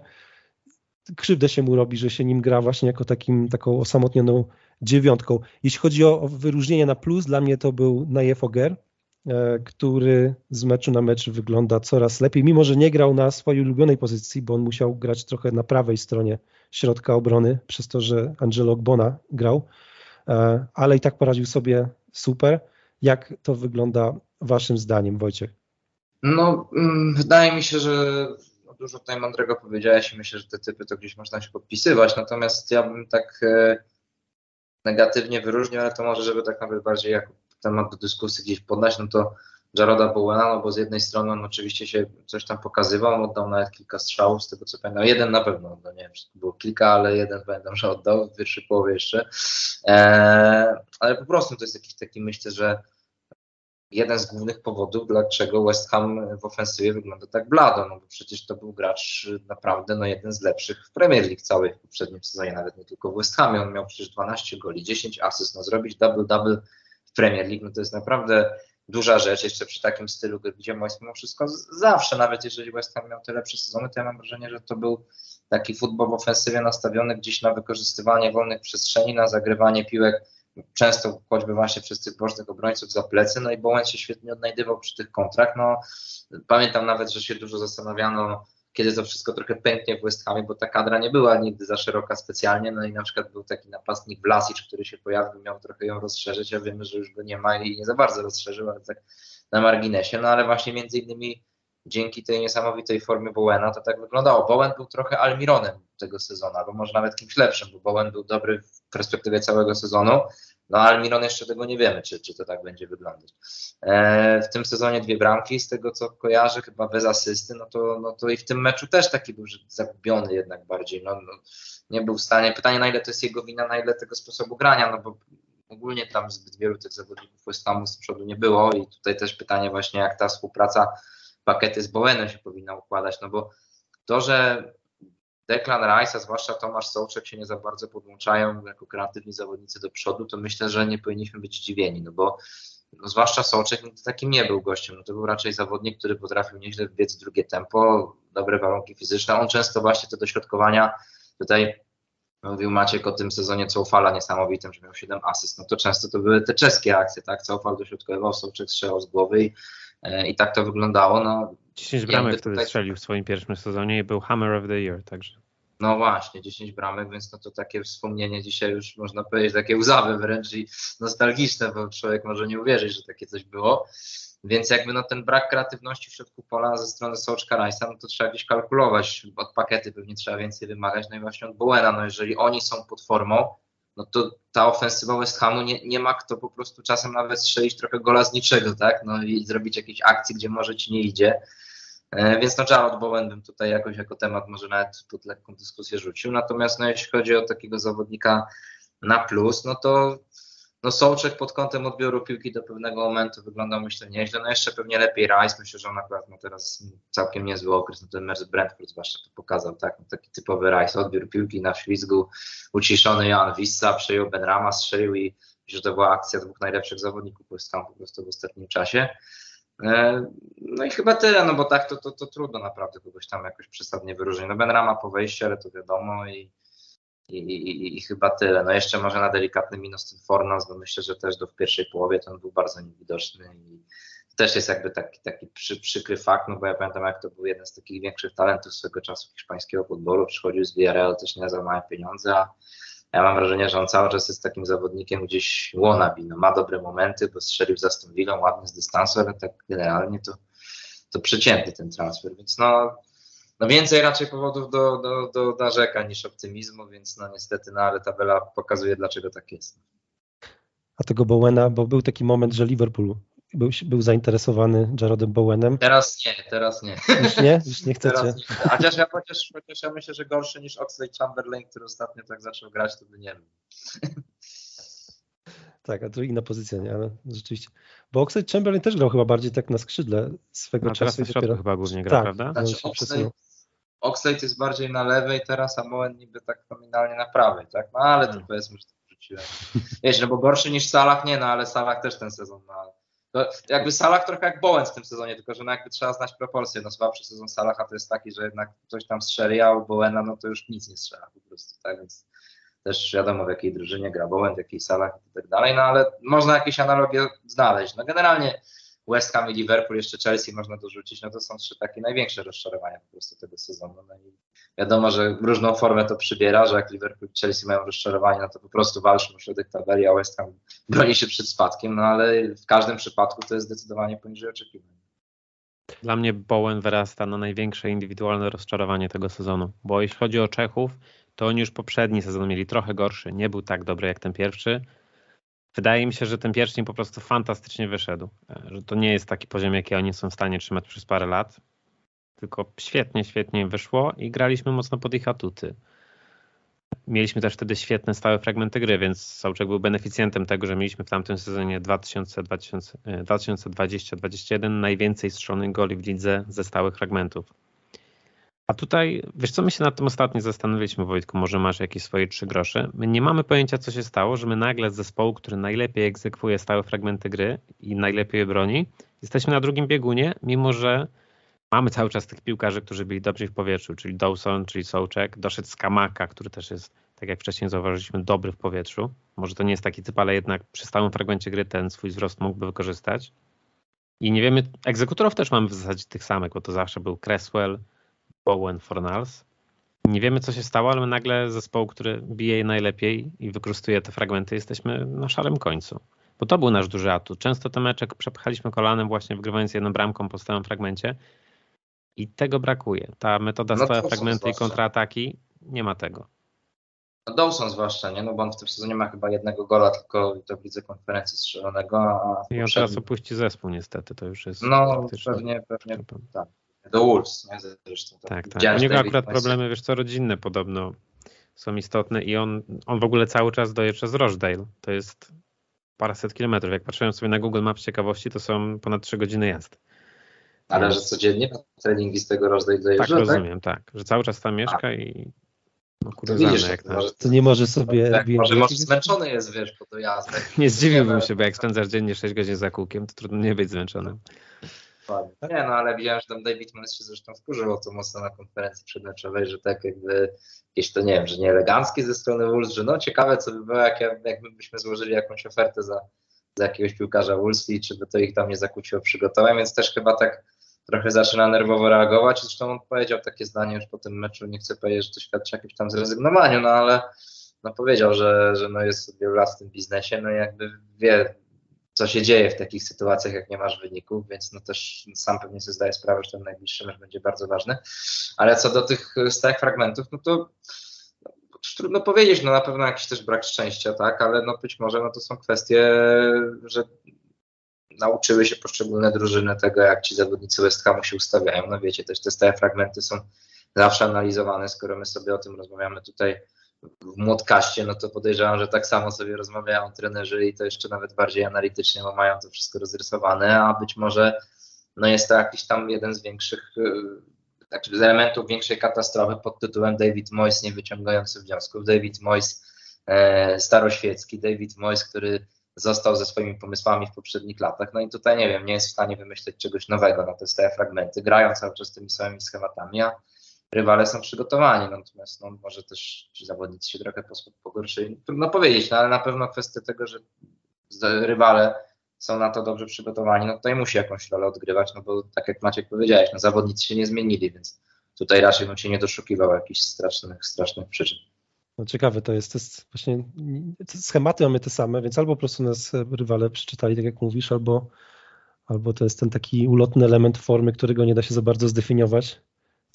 krzywdę się mu robi, że się nim gra właśnie jako takim, taką osamotnioną dziewiątką. Jeśli chodzi o, o wyróżnienie na plus, dla mnie to był Najev Oger, który z meczu na mecz wygląda coraz lepiej, mimo że nie grał na swojej ulubionej pozycji, bo on musiał grać trochę na prawej stronie środka obrony, przez to, że Angelo Ogbona grał, e, ale i tak poradził sobie super. Jak to wygląda waszym zdaniem, Wojciech? No, mm, wydaje mi się, że dużo tutaj mądrego powiedziałeś i myślę, że te typy to gdzieś można się podpisywać, natomiast ja bym tak e, negatywnie wyróżnił, ale to może, żeby tak nawet bardziej jako temat do dyskusji gdzieś podać, no to Jaroda Bowena, no bo z jednej strony on oczywiście się coś tam pokazywał, oddał nawet kilka strzałów, z tego co pamiętam, jeden na pewno oddał, nie wiem, czy było kilka, ale jeden pamiętam, że oddał w pierwszej połowie jeszcze, eee, ale po prostu to jest jakiś taki, myślę, że jeden z głównych powodów, dlaczego West Ham w ofensywie wygląda tak blado, no bo przecież to był gracz naprawdę no, jeden z lepszych w Premier League całej w poprzednim sezonie, nawet nie tylko w West Hamie, on miał przecież 12 goli, 10 asyst, no zrobić double-double Premier League, no to jest naprawdę duża rzecz, jeszcze przy takim stylu gdzie West mimo wszystko zawsze, nawet jeżeli West Ham miał te lepsze sezony, to ja mam wrażenie, że to był taki futbol w ofensywie nastawiony gdzieś na wykorzystywanie wolnych przestrzeni, na zagrywanie piłek. Często choćby właśnie przez tych bocznych obrońców za plecy, no i Bowen się świetnie odnajdywał przy tych kontrach, no pamiętam nawet, że się dużo zastanawiano, kiedy to wszystko trochę pęknie w West Hamie, bo ta kadra nie była nigdy za szeroka specjalnie, no i na przykład był taki napastnik Vlasic, który się pojawił, miał trochę ją rozszerzyć, a wiemy, że już go nie ma i nie za bardzo rozszerzył, ale tak na marginesie, no ale właśnie między innymi dzięki tej niesamowitej formie Bowena to tak wyglądało. Bowen był trochę Almironem tego sezonu, albo może nawet kimś lepszym, bo Bowen był dobry w perspektywie całego sezonu, no Almiron jeszcze tego nie wiemy, czy, czy to tak będzie wyglądać. E, w tym sezonie dwie bramki, z tego co kojarzę, chyba bez asysty, no to, no to i w tym meczu też taki był zagubiony jednak bardziej. No, no, nie był w stanie, pytanie na ile to jest jego wina, na ile tego sposobu grania, no bo ogólnie tam zbyt wielu tych zawodników West Hamu z przodu nie było i tutaj też pytanie właśnie jak ta współpraca pakiety z Bowenem się powinna układać, no bo to, że Declan Rice, a zwłaszcza Tomasz Sołczek się nie za bardzo podłączają jako kreatywni zawodnicy do przodu, to myślę, że nie powinniśmy być zdziwieni, no bo no zwłaszcza Sołczek no takim nie był gościem, no to był raczej zawodnik, który potrafił nieźle wbiec w drugie tempo, dobre warunki fizyczne, on często właśnie te dośrodkowania, tutaj mówił Maciek o tym sezonie Coufala niesamowitym, że miał 7 asyst, no to często to były te czeskie akcje, tak, Coufal dośrodkowywał, Sołczek strzelał z głowy i i tak to wyglądało. No, 10 bramek tutaj... strzelił w swoim pierwszym sezonie i był Hammer of the Year, także. No właśnie, 10 bramek, więc no to takie wspomnienie dzisiaj już można powiedzieć takie łzawe wręcz i nostalgiczne, bo człowiek może nie uwierzyć, że takie coś było. Więc jakby no ten brak kreatywności w środku pola ze strony Soczka Rajsa, no to trzeba gdzieś kalkulować. Od pakiety pewnie trzeba więcej wymagać, no i właśnie od Bowena, no jeżeli oni są pod formą, no to ta ofensywa West Hamu nie, nie ma kto po prostu czasem nawet strzelić trochę gola z niczego, tak? No i zrobić jakieś akcji, gdzie może ci nie idzie. E, więc no Jarrod Bowen bym tutaj jakoś jako temat może nawet pod lekką dyskusję rzucił. Natomiast no, jeśli chodzi o takiego zawodnika na plus, no to no Sołczek pod kątem odbioru piłki do pewnego momentu wyglądał myślę nieźle, no jeszcze pewnie lepiej Rice, myślę, że on akurat ma teraz całkiem niezły okres, no ten mecz z Brentford zwłaszcza to pokazał, tak, no taki typowy Rice, odbiór piłki na ślizgu, uciszony Jan Wissa, przejął Ben Rama, strzelił i że to była akcja dwóch najlepszych zawodników West po prostu w ostatnim czasie. E, no i chyba tyle, no bo tak to, to, to trudno naprawdę kogoś tam jakoś przesadnie wyróżnić. No Ben Rama po wejściu, ale to wiadomo i i, i, i, chyba tyle. No jeszcze może na delikatny minus ten Fornas, bo myślę, że też do w pierwszej połowie to on był bardzo niewidoczny i też jest jakby taki, taki przy, przykry fakt, no bo ja pamiętam jak to był jeden z takich większych talentów swego czasu hiszpańskiego podboru, przychodził z Villarreal też nie za małe pieniądze, a ja mam wrażenie, że on cały czas jest takim zawodnikiem gdzieś wannabe, no ma dobre momenty, bo strzelił za Aston Villą ładnie z dystansu, ale tak generalnie to, to przeciętny ten transfer, więc no no więcej raczej powodów do, do, do narzekań niż optymizmu, więc no niestety, no ale tabela pokazuje, dlaczego tak jest. a tego Bowena, bo był taki moment, że Liverpool był, był zainteresowany Jarodem Bowenem. Teraz nie, teraz nie. Już nie? Już nie [laughs] chcecie? Teraz nie. Chociaż, ja, chociaż, chociaż ja myślę, że gorszy niż Oxlade Chamberlain, który ostatnio tak zaczął grać, to by nie był. [laughs] Tak, a to inna pozycja, nie? Ale rzeczywiście. Bo Oxlade Chamberlain też grał chyba bardziej tak na skrzydle swego No, teraz czasu. na środku dopiero- chyba głównie gra, Tak. prawda? Znaczy, Oxlade, przesunął. Oxlade jest bardziej na lewej teraz, a niby tak nominalnie na prawej, tak? No ale to Hmm. powiedzmy, że to wrzuciłem. Wiesz, no bo gorszy niż Salah nie, no ale Salah też ten sezon ma. To jakby Salah trochę jak Bowen w tym sezonie, tylko że no jakby trzeba znać proporcje. No słabszy sezon Salaha to jest taki, że jednak coś tam strzeli, a u Bowena no to już nic nie strzela po prostu, tak? Więc też wiadomo w jakiej drużynie gra Bowen, w jakiej Salah i tak dalej, no ale można jakieś analogie znaleźć. No generalnie West Ham i Liverpool, jeszcze Chelsea można dorzucić, no to są trzy takie największe rozczarowania po prostu tego sezonu. No i wiadomo, że różną formę to przybiera, że jak Liverpool i Chelsea mają rozczarowanie, no to po prostu walczą o środek tabeli, a West Ham broni się przed spadkiem, no ale w każdym przypadku to jest zdecydowanie poniżej oczekiwań. Dla mnie Bowen wyrasta na największe indywidualne rozczarowanie tego sezonu, bo jeśli chodzi o Czechów, to oni już poprzedni sezon mieli trochę gorszy, nie był tak dobry jak ten pierwszy. Wydaje mi się, że ten im po prostu fantastycznie wyszedł, e, że to nie jest taki poziom, jaki oni są w stanie trzymać przez parę lat, tylko świetnie, świetnie wyszło i graliśmy mocno pod ich atuty. Mieliśmy też wtedy świetne stałe fragmenty gry, więc Sołczek był beneficjentem tego, że mieliśmy w tamtym sezonie 2020-2021 najwięcej strzelonych goli w lidze ze stałych fragmentów. A tutaj, wiesz co, my się nad tym ostatnio zastanawialiśmy, Wojtku, może masz jakieś swoje trzy grosze. My nie mamy pojęcia, co się stało, że my nagle z zespołu, który najlepiej egzekwuje stałe fragmenty gry i najlepiej je broni, jesteśmy na drugim biegunie, mimo że mamy cały czas tych piłkarzy, którzy byli dobrzy w powietrzu, czyli Dawson, czyli Sołczek, doszedł z Kamaka, który też jest, tak jak wcześniej zauważyliśmy, dobry w powietrzu. Może to nie jest taki typ, ale jednak przy stałym fragmencie gry ten swój wzrost mógłby wykorzystać. I nie wiemy, egzekutorów też mamy w zasadzie tych samych, bo to zawsze był Cresswell, Bowen, Fornals. Nie wiemy, co się stało, ale my nagle zespołu, który bije je najlepiej i wykorzystuje te fragmenty, jesteśmy na szarym końcu. Bo to był nasz duży atut. Często te mecze przepychaliśmy kolanem, właśnie wygrywając jedną bramką po stałym fragmencie. I tego brakuje. Ta metoda No stałe fragmenty i zwłaszcza. kontrataki nie ma tego. No Dawson zwłaszcza, nie? No bo on w tym sezonie ma chyba jednego gola tylko i to w lidze konferencji strzelonego, a I on teraz opuści zespół niestety, to już jest No pewnie, pewnie tak. Do Wolves, nie? Zresztą. Tak, tak. Widziałem, U niego David akurat problemy, wiesz co, rodzinne podobno są istotne i on, on w ogóle cały czas dojeżdża z Rochdale. To jest paręset kilometrów. Jak patrzyłem sobie na Google Maps ciekawości, to są ponad 3 godziny jazdy. Ale że codziennie treningi z tego rozdaj dojeżdża, Tak, rozumiem, tak. Że cały czas tam mieszka i no To kuriozalne widzisz, jak to może, To nie może sobie tak, może, może jakiegoś- zmęczony jest, wiesz, po dojazdach. [laughs] Nie zdziwiłbym się, bo jak spędzasz dziennie 6 godzin za kółkiem, to trudno nie być zmęczonym. Nie, no ale widziałem, że tam David Moyes się zresztą wkurzył o to mocno na konferencji przedmeczowej, że tak jakby jakieś to nie wiem, że nie eleganckie ze strony Wolves, że no ciekawe co by było, jak, ja- jakby byśmy złożyli jakąś ofertę za, za jakiegoś piłkarza Wolves i czy by to ich tam nie zakłóciło przygotowań, więc też chyba tak trochę zaczyna nerwowo reagować. Zresztą on powiedział takie zdanie już po tym meczu, nie chcę powiedzieć, że to świadczy o jakimś tam zrezygnowaniu, no ale no powiedział, że, że no jest od wielu lat w tym biznesie, no i jakby wie, co się dzieje w takich sytuacjach, jak nie masz wyników, więc no też sam pewnie sobie zdaje sprawę, że ten najbliższy mecz będzie bardzo ważny. Ale co do tych stałych fragmentów, no to no, trudno powiedzieć, no na pewno jakiś też brak szczęścia, tak, ale no być może no to są kwestie, że nauczyły się poszczególne drużyny tego, jak ci zawodnicy West Hamu się ustawiają. No wiecie, też te stałe fragmenty są zawsze analizowane, skoro my sobie o tym rozmawiamy tutaj w młotkaście, no to podejrzewam, że tak samo sobie rozmawiają trenerzy i to jeszcze nawet bardziej analitycznie, bo mają to wszystko rozrysowane, a być może no jest to jakiś tam jeden z większych znaczy z elementów większej katastrofy pod tytułem David Moyes nie wyciągający wniosków, David Moyes e, staroświecki, David Moyes, który został ze swoimi pomysłami w poprzednich latach, no i tutaj nie wiem, nie jest w stanie wymyśleć czegoś nowego na te stałe fragmenty, grają cały czas tymi samymi schematami, a rywale są przygotowani, natomiast no, może też ci zawodnicy się trochę pogorszyli. Trudno powiedzieć, no ale na pewno kwestia tego, że rywale są na to dobrze przygotowani, no tutaj musi jakąś rolę odgrywać, no bo tak jak Maciek powiedziałeś, no zawodnicy się nie zmienili, więc tutaj raczej bym się nie doszukiwał jakichś strasznych, strasznych przyczyn. No ciekawe to jest, to jest właśnie schematy mamy te same, więc albo po prostu nas rywale przeczytali, tak jak mówisz, albo, albo to jest ten taki ulotny element formy, którego nie da się za bardzo zdefiniować.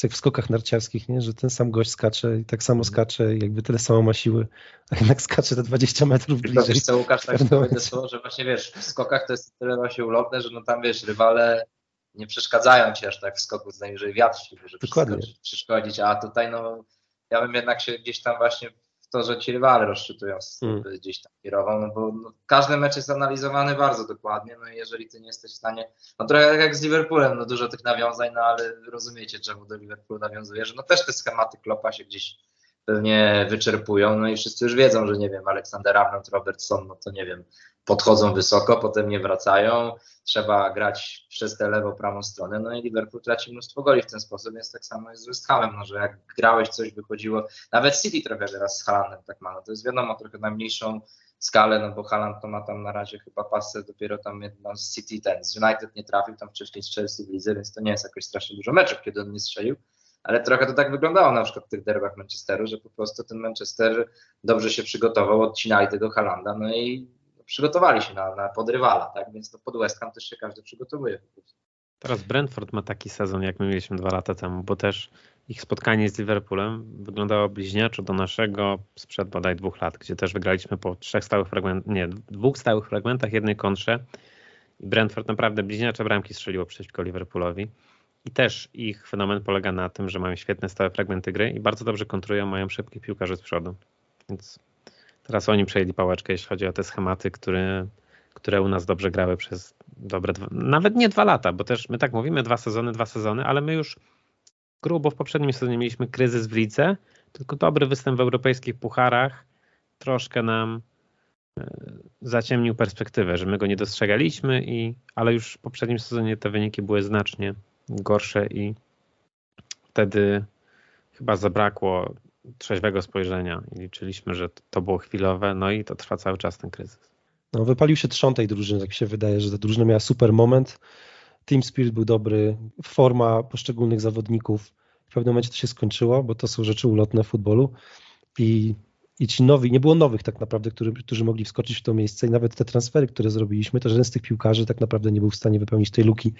Jak w skokach narciarskich, nie? że ten sam gość skacze i tak samo mhm. skacze, jakby tyle samo ma siły, a jednak skacze te 20 metrów bliżej. Wiesz co, Łukasz, tak powiedział słowo, że właśnie wiesz, w skokach to jest tyle właśnie ulotne, że no tam wiesz, rywale nie przeszkadzają ci aż tak w skoku, zdaje że wiatr ci może Dokładnie. przeszkodzić, a tutaj no ja bym jednak się gdzieś tam właśnie w to, że ci rywale rozczytują, hmm. gdzieś tam kierował, no bo no, każdy mecz jest analizowany bardzo dokładnie, no i jeżeli ty nie jesteś w stanie, no trochę jak z Liverpoolem, no dużo tych nawiązań, no ale rozumiecie, czemu do Liverpoolu nawiązuje, że no też te schematy Klopa się gdzieś pewnie wyczerpują, no i wszyscy już wiedzą, że nie wiem, Aleksander Arnold, Robertson, no to nie wiem, podchodzą wysoko, potem nie wracają, trzeba grać przez tę lewo, prawą stronę, no i Liverpool traci mnóstwo goli w ten sposób, więc tak samo jest z West Hamem, no, że jak grałeś coś wychodziło, nawet City trochę teraz z Halandem tak ma, no to jest wiadomo, trochę na mniejszą skalę, no bo Haaland to ma tam na razie chyba pasę dopiero tam jedno z City ten, z United nie trafił, tam wcześniej z Chelsea w lidze, więc to nie jest jakoś strasznie dużo meczów, kiedy on nie strzelił, ale trochę to tak wyglądało na przykład w tych derbach Manchesteru, że po prostu ten Manchester dobrze się przygotował, odcinali tego Halanda, no i przygotowali się na, na podrywala, tak? Więc to pod West Ham też się każdy przygotowuje. Teraz Brentford ma taki sezon, jak my mieliśmy dwa lata temu, bo też ich spotkanie z Liverpoolem wyglądało bliźniaczo do naszego sprzed bodaj dwóch lat, gdzie też wygraliśmy po trzech stałych fragmentach, nie, dwóch stałych fragmentach, jednej kontrze i Brentford naprawdę bliźniacze bramki strzeliło przeciwko Liverpoolowi. I też ich fenomen polega na tym, że mają świetne stałe fragmenty gry i bardzo dobrze kontrują, mają szybkich piłkarzy z przodu. Więc teraz oni przejęli pałeczkę, jeśli chodzi o te schematy, które, które u nas dobrze grały przez dobre, dwa, nawet nie dwa lata, bo też my tak mówimy, dwa sezony, dwa sezony, ale my już grubo w poprzednim sezonie mieliśmy kryzys w lidze, tylko dobry występ w europejskich pucharach troszkę nam e, zaciemnił perspektywę, że my go nie dostrzegaliśmy, i, ale już w poprzednim sezonie te wyniki były znacznie gorsze i wtedy chyba zabrakło trzeźwego spojrzenia i liczyliśmy, że to było chwilowe, no i to trwa cały czas ten kryzys. No, wypalił się trzon tej drużyny, tak się wydaje, że ta drużyna miała super moment. Team Spirit był dobry, forma poszczególnych zawodników. W pewnym momencie to się skończyło, bo to są rzeczy ulotne w futbolu i, i ci nowi, nie było nowych tak naprawdę, którzy, którzy mogli wskoczyć w to miejsce i nawet te transfery, które zrobiliśmy, to żaden z tych piłkarzy tak naprawdę nie był w stanie wypełnić tej luki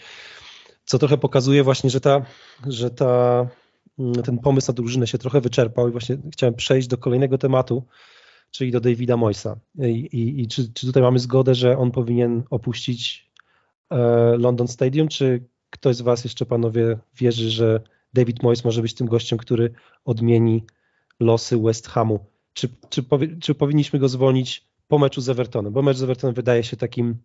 co trochę pokazuje właśnie, że, ta, że ta, ten pomysł na drużynę się trochę wyczerpał i właśnie chciałem przejść do kolejnego tematu, czyli do Davida Moysa. I, i, i czy, czy, tutaj mamy zgodę, że on powinien opuścić e, London Stadium, czy ktoś z Was jeszcze, panowie, wierzy, że David Moyes może być tym gościem, który odmieni losy West Hamu? Czy, czy, powi czy powinniśmy go zwolnić po meczu z Evertonem? Bo mecz z Evertonem wydaje się takim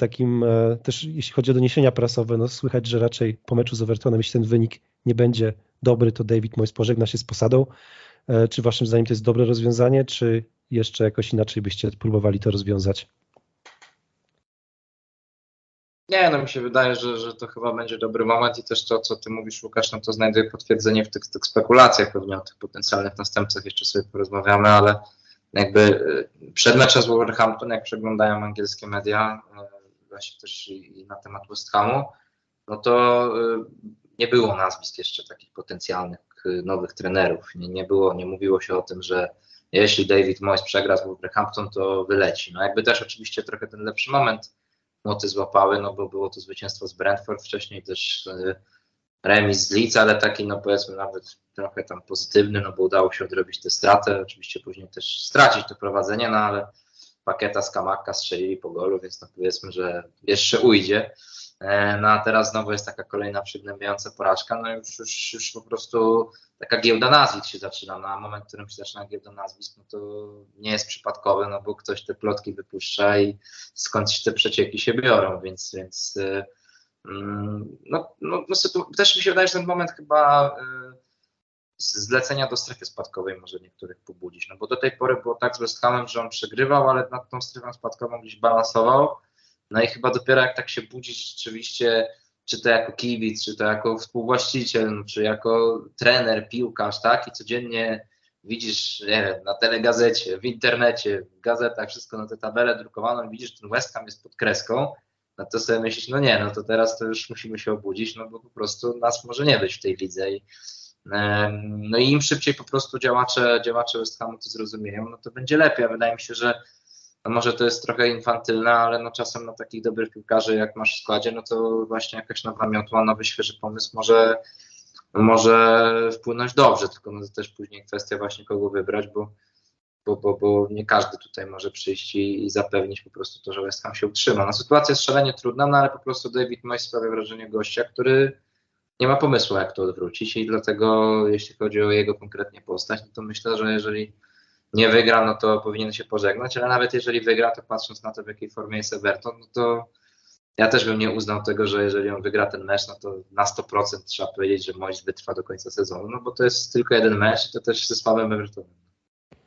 takim e, też jeśli chodzi o doniesienia prasowe, no słychać, że raczej po meczu z Evertonem, jeśli ten wynik nie będzie dobry, to David Moyes pożegna się z posadą. E, czy waszym zdaniem to jest dobre rozwiązanie, czy jeszcze jakoś inaczej byście próbowali to rozwiązać? Nie, no mi się wydaje, że, że to chyba będzie dobry moment i też to, co ty mówisz, Łukasz, no to znajduje potwierdzenie w tych, tych spekulacjach pewnie o tych potencjalnych następcach, jeszcze sobie porozmawiamy, ale jakby e, przed meczem z Wolverhampton, jak przeglądają angielskie media, właśnie też i, na temat West Hamu, no to y, nie było nazwisk jeszcze takich potencjalnych y, nowych trenerów. Nie, nie było, nie mówiło się o tym, że jeśli David Moyes przegra z Wolverhampton, to wyleci. No jakby też oczywiście trochę ten lepszy moment młoty złapały, no bo było to zwycięstwo z Brentford, wcześniej też y, remis z Leeds, ale taki no powiedzmy nawet trochę tam pozytywny, no bo udało się odrobić tę stratę, oczywiście później też stracić to prowadzenie, no ale Pakieta z Kamaka strzelili po golu, więc no powiedzmy, że jeszcze ujdzie. E, no a teraz znowu jest taka kolejna przygnębiająca porażka, no już, już, już po prostu taka giełda nazwisk się zaczyna. Na no, moment, w którym się zaczyna giełda nazwisk, no to nie jest przypadkowe, no bo ktoś te plotki wypuszcza i skądś te przecieki się biorą, więc, więc e, mm, no, no, no, też mi się wydaje, że ten moment chyba e, zlecenia do strefy spadkowej może niektórych pobudzić. No bo do tej pory było tak z West Hamem, że on przegrywał, ale nad tą strefą spadkową gdzieś balansował. No i chyba dopiero jak tak się budzić rzeczywiście, czy to jako kibic, czy to jako współwłaściciel, no, czy jako trener, piłkarz, tak? I codziennie widzisz, nie wiem, na telegazecie, w internecie, w gazetach, wszystko na tę tabelę drukowaną, widzisz, że ten West Ham jest pod kreską, no to sobie myślisz, no nie, no to teraz to już musimy się obudzić, no bo po prostu nas może nie być w tej lidze i no i im szybciej po prostu działacze, działacze West Hamu to zrozumieją, no to będzie lepiej. Wydaje mi się, że no może to jest trochę infantylne, ale no czasem na takich dobrych piłkarzy, jak masz w składzie, no to właśnie jakaś nowa miotła, nowy świeży pomysł może może wpłynąć dobrze, tylko no to też później kwestia właśnie kogo wybrać, bo, bo, bo, bo nie każdy tutaj może przyjść i, i zapewnić po prostu to, że West Ham się utrzyma. No sytuacja jest szalenie trudna, no ale po prostu David Moyes sprawia wrażenie gościa, który nie ma pomysłu jak to odwrócić i dlatego jeśli chodzi o jego konkretnie postać, no to myślę, że jeżeli nie wygra, no to powinien się pożegnać, ale nawet jeżeli wygra, to patrząc na to, w jakiej formie jest Everton, no to ja też bym nie uznał tego, że jeżeli on wygra ten mecz, no to na 100% trzeba powiedzieć, że Mois wytrwa do końca sezonu, no bo to jest tylko jeden mecz i to też ze słabym Evertonem.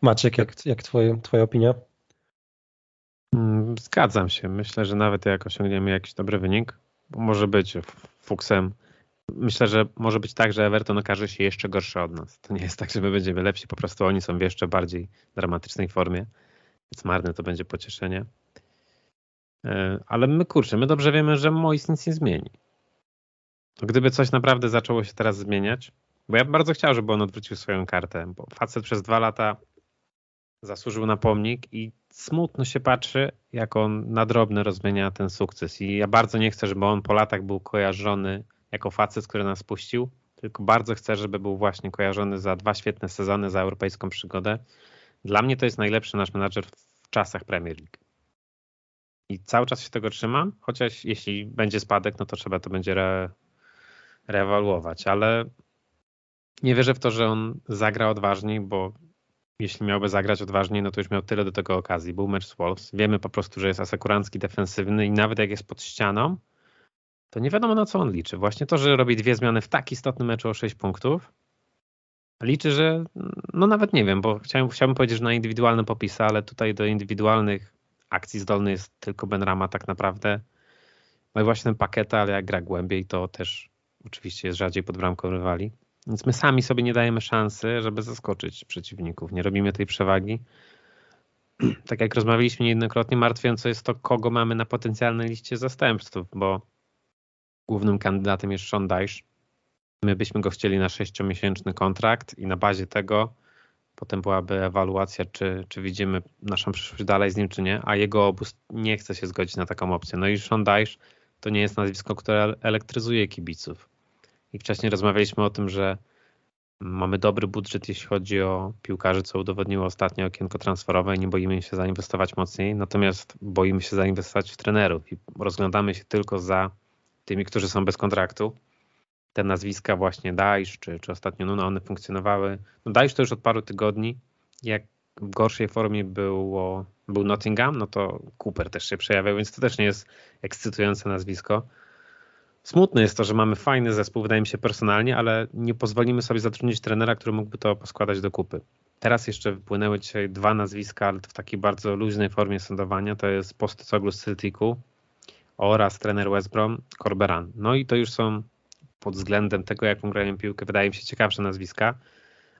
Maciek, jak, jak twoje, twoja opinia? Mm, zgadzam się. Myślę, że nawet jak osiągniemy jakiś dobry wynik, bo może być fuksem. Myślę, że może być tak, że Everton okaże się jeszcze gorszy od nas. To nie jest tak, że my będziemy lepsi, po prostu oni są w jeszcze bardziej dramatycznej formie, więc marne to będzie pocieszenie. E, ale my kurczę, my dobrze wiemy, że Mois nic nie zmieni. Gdyby coś naprawdę zaczęło się teraz zmieniać, bo ja bardzo chciał, żeby on odwrócił swoją kartę, bo facet przez dwa lata zasłużył na pomnik i smutno się patrzy, jak on na drobne rozmienia ten sukces. I ja bardzo nie chcę, żeby on po latach był kojarzony jako facet, który nas puścił, tylko bardzo chcę, żeby był właśnie kojarzony za dwa świetne sezony, za europejską przygodę. Dla mnie to jest najlepszy nasz menadżer w czasach Premier League i cały czas się tego trzymam, chociaż jeśli będzie spadek, no to trzeba to będzie re, reewaluować, ale nie wierzę w to, że on zagra odważniej, bo jeśli miałby zagrać odważniej, no to już miał tyle do tego okazji. Był mecz z Wolves, wiemy po prostu, że jest asekurancki, defensywny i nawet jak jest pod ścianą, to nie wiadomo na co on liczy. Właśnie to, że robi dwie zmiany w tak istotnym meczu o 6 punktów, liczy, że no nawet nie wiem, bo chciałem, chciałbym powiedzieć, że na indywidualne popisy, ale tutaj do indywidualnych akcji zdolny jest tylko Ben Rama tak naprawdę. No i właśnie ten pakiet, ale jak gra głębiej, to też oczywiście jest rzadziej pod bramką rywali. Więc my sami sobie nie dajemy szansy, żeby zaskoczyć przeciwników. Nie robimy tej przewagi. Tak jak rozmawialiśmy niejednokrotnie, martwiące jest to, kogo mamy na potencjalnej liście zastępców, bo głównym kandydatem jest Sean Dyche. My byśmy go chcieli na sześciomiesięczny kontrakt i na bazie tego Potem byłaby ewaluacja, czy, czy widzimy naszą przyszłość dalej z nim, czy nie, a jego obóz nie chce się zgodzić na taką opcję. No i Sean Dyche to nie jest nazwisko, które elektryzuje kibiców. I wcześniej rozmawialiśmy o tym, że mamy dobry budżet, jeśli chodzi o piłkarzy, co udowodniło ostatnie okienko transferowe i nie boimy się zainwestować mocniej, natomiast boimy się zainwestować w trenerów i rozglądamy się tylko za tymi, którzy są bez kontraktu te nazwiska właśnie Dajsz, czy, czy ostatnio Nuna, one funkcjonowały. No Dajsz to już od paru tygodni. Jak w gorszej formie było, był Nottingham, no to Cooper też się przejawiał, więc to też nie jest ekscytujące nazwisko. Smutne jest to, że mamy fajny zespół, wydaje mi się personalnie, ale nie pozwolimy sobie zatrudnić trenera, który mógłby to poskładać do kupy. Teraz jeszcze wypłynęły dzisiaj dwa nazwiska, ale to w takiej bardzo luźnej formie sądowania. To jest Postecoglu z Celticu oraz trener West Brom, Corberan. No i to już są pod względem tego, jaką grają piłkę, wydaje mi się ciekawsze nazwiska.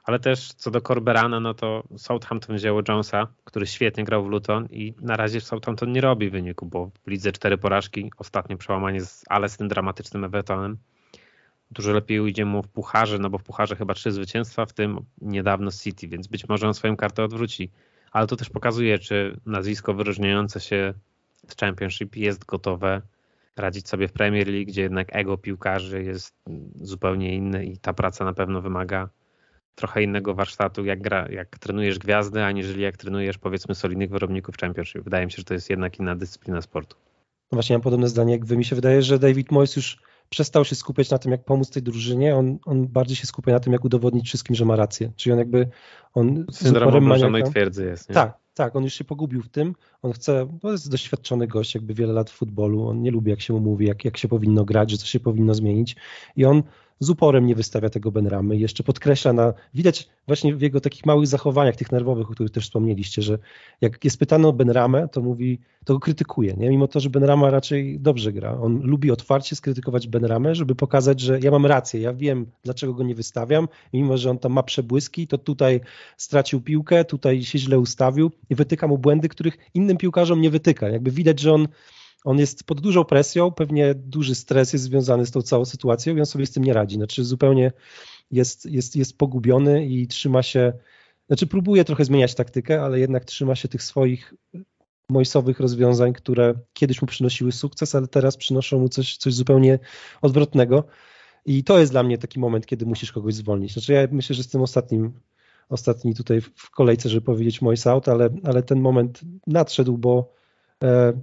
Ale też co do Corberana, no to Southampton wzięło Jonesa, który świetnie grał w Luton i na razie Southampton nie robi wyniku, bo w lidze cztery porażki, ostatnie przełamanie, z, ale z tym dramatycznym Evertonem. Dużo lepiej idzie mu w pucharze, no bo w pucharze chyba trzy zwycięstwa, w tym niedawno City, więc być może on swoją kartę odwróci. Ale to też pokazuje, czy nazwisko wyróżniające się z Championship jest gotowe radzić sobie w Premier League, gdzie jednak ego piłkarzy jest zupełnie inne i ta praca na pewno wymaga trochę innego warsztatu, jak, gra, jak trenujesz gwiazdy, aniżeli jak trenujesz powiedzmy solidnych wyrobników Championship. Wydaje mi się, że to jest jednak inna dyscyplina sportu. No właśnie, mam podobne zdanie jak wy. Mi się wydaje, że David Moyes już przestał się skupiać na tym, jak pomóc tej drużynie, on, on bardziej się skupia na tym, jak udowodnić wszystkim, że ma rację. Czyli on jakby... On Syndrom obnażonej twierdzy jest. Nie? Tak, tak, on już się pogubił w tym. On chce, to jest doświadczony gość, jakby wiele lat w futbolu. On nie lubi, jak się mu mówi, jak, jak się powinno grać, że coś się powinno zmienić. I on z uporem nie wystawia tego Benramy. Jeszcze podkreśla na, widać właśnie w jego takich małych zachowaniach, tych nerwowych, o których też wspomnieliście, że jak jest pytany o Benramę, to mówi, to go krytykuje, nie? mimo to, że Benrama raczej dobrze gra. On lubi otwarcie skrytykować Benramę, żeby pokazać, że ja mam rację, ja wiem, dlaczego go nie wystawiam, mimo że on tam ma przebłyski, to tutaj stracił piłkę, tutaj się źle ustawił i wytyka mu błędy, których innym piłkarzom nie wytyka. Jakby widać, że on on jest pod dużą presją, pewnie duży stres jest związany z tą całą sytuacją i on sobie z tym nie radzi. Znaczy zupełnie jest, jest, jest pogubiony i trzyma się, znaczy próbuje trochę zmieniać taktykę, ale jednak trzyma się tych swoich mojsowych rozwiązań, które kiedyś mu przynosiły sukces, ale teraz przynoszą mu coś, coś zupełnie odwrotnego. I to jest dla mnie taki moment, kiedy musisz kogoś zwolnić. Znaczy ja myślę, że jestem ostatnim, ostatni tutaj w kolejce, żeby powiedzieć Moise out, ale, ale ten moment nadszedł, bo e,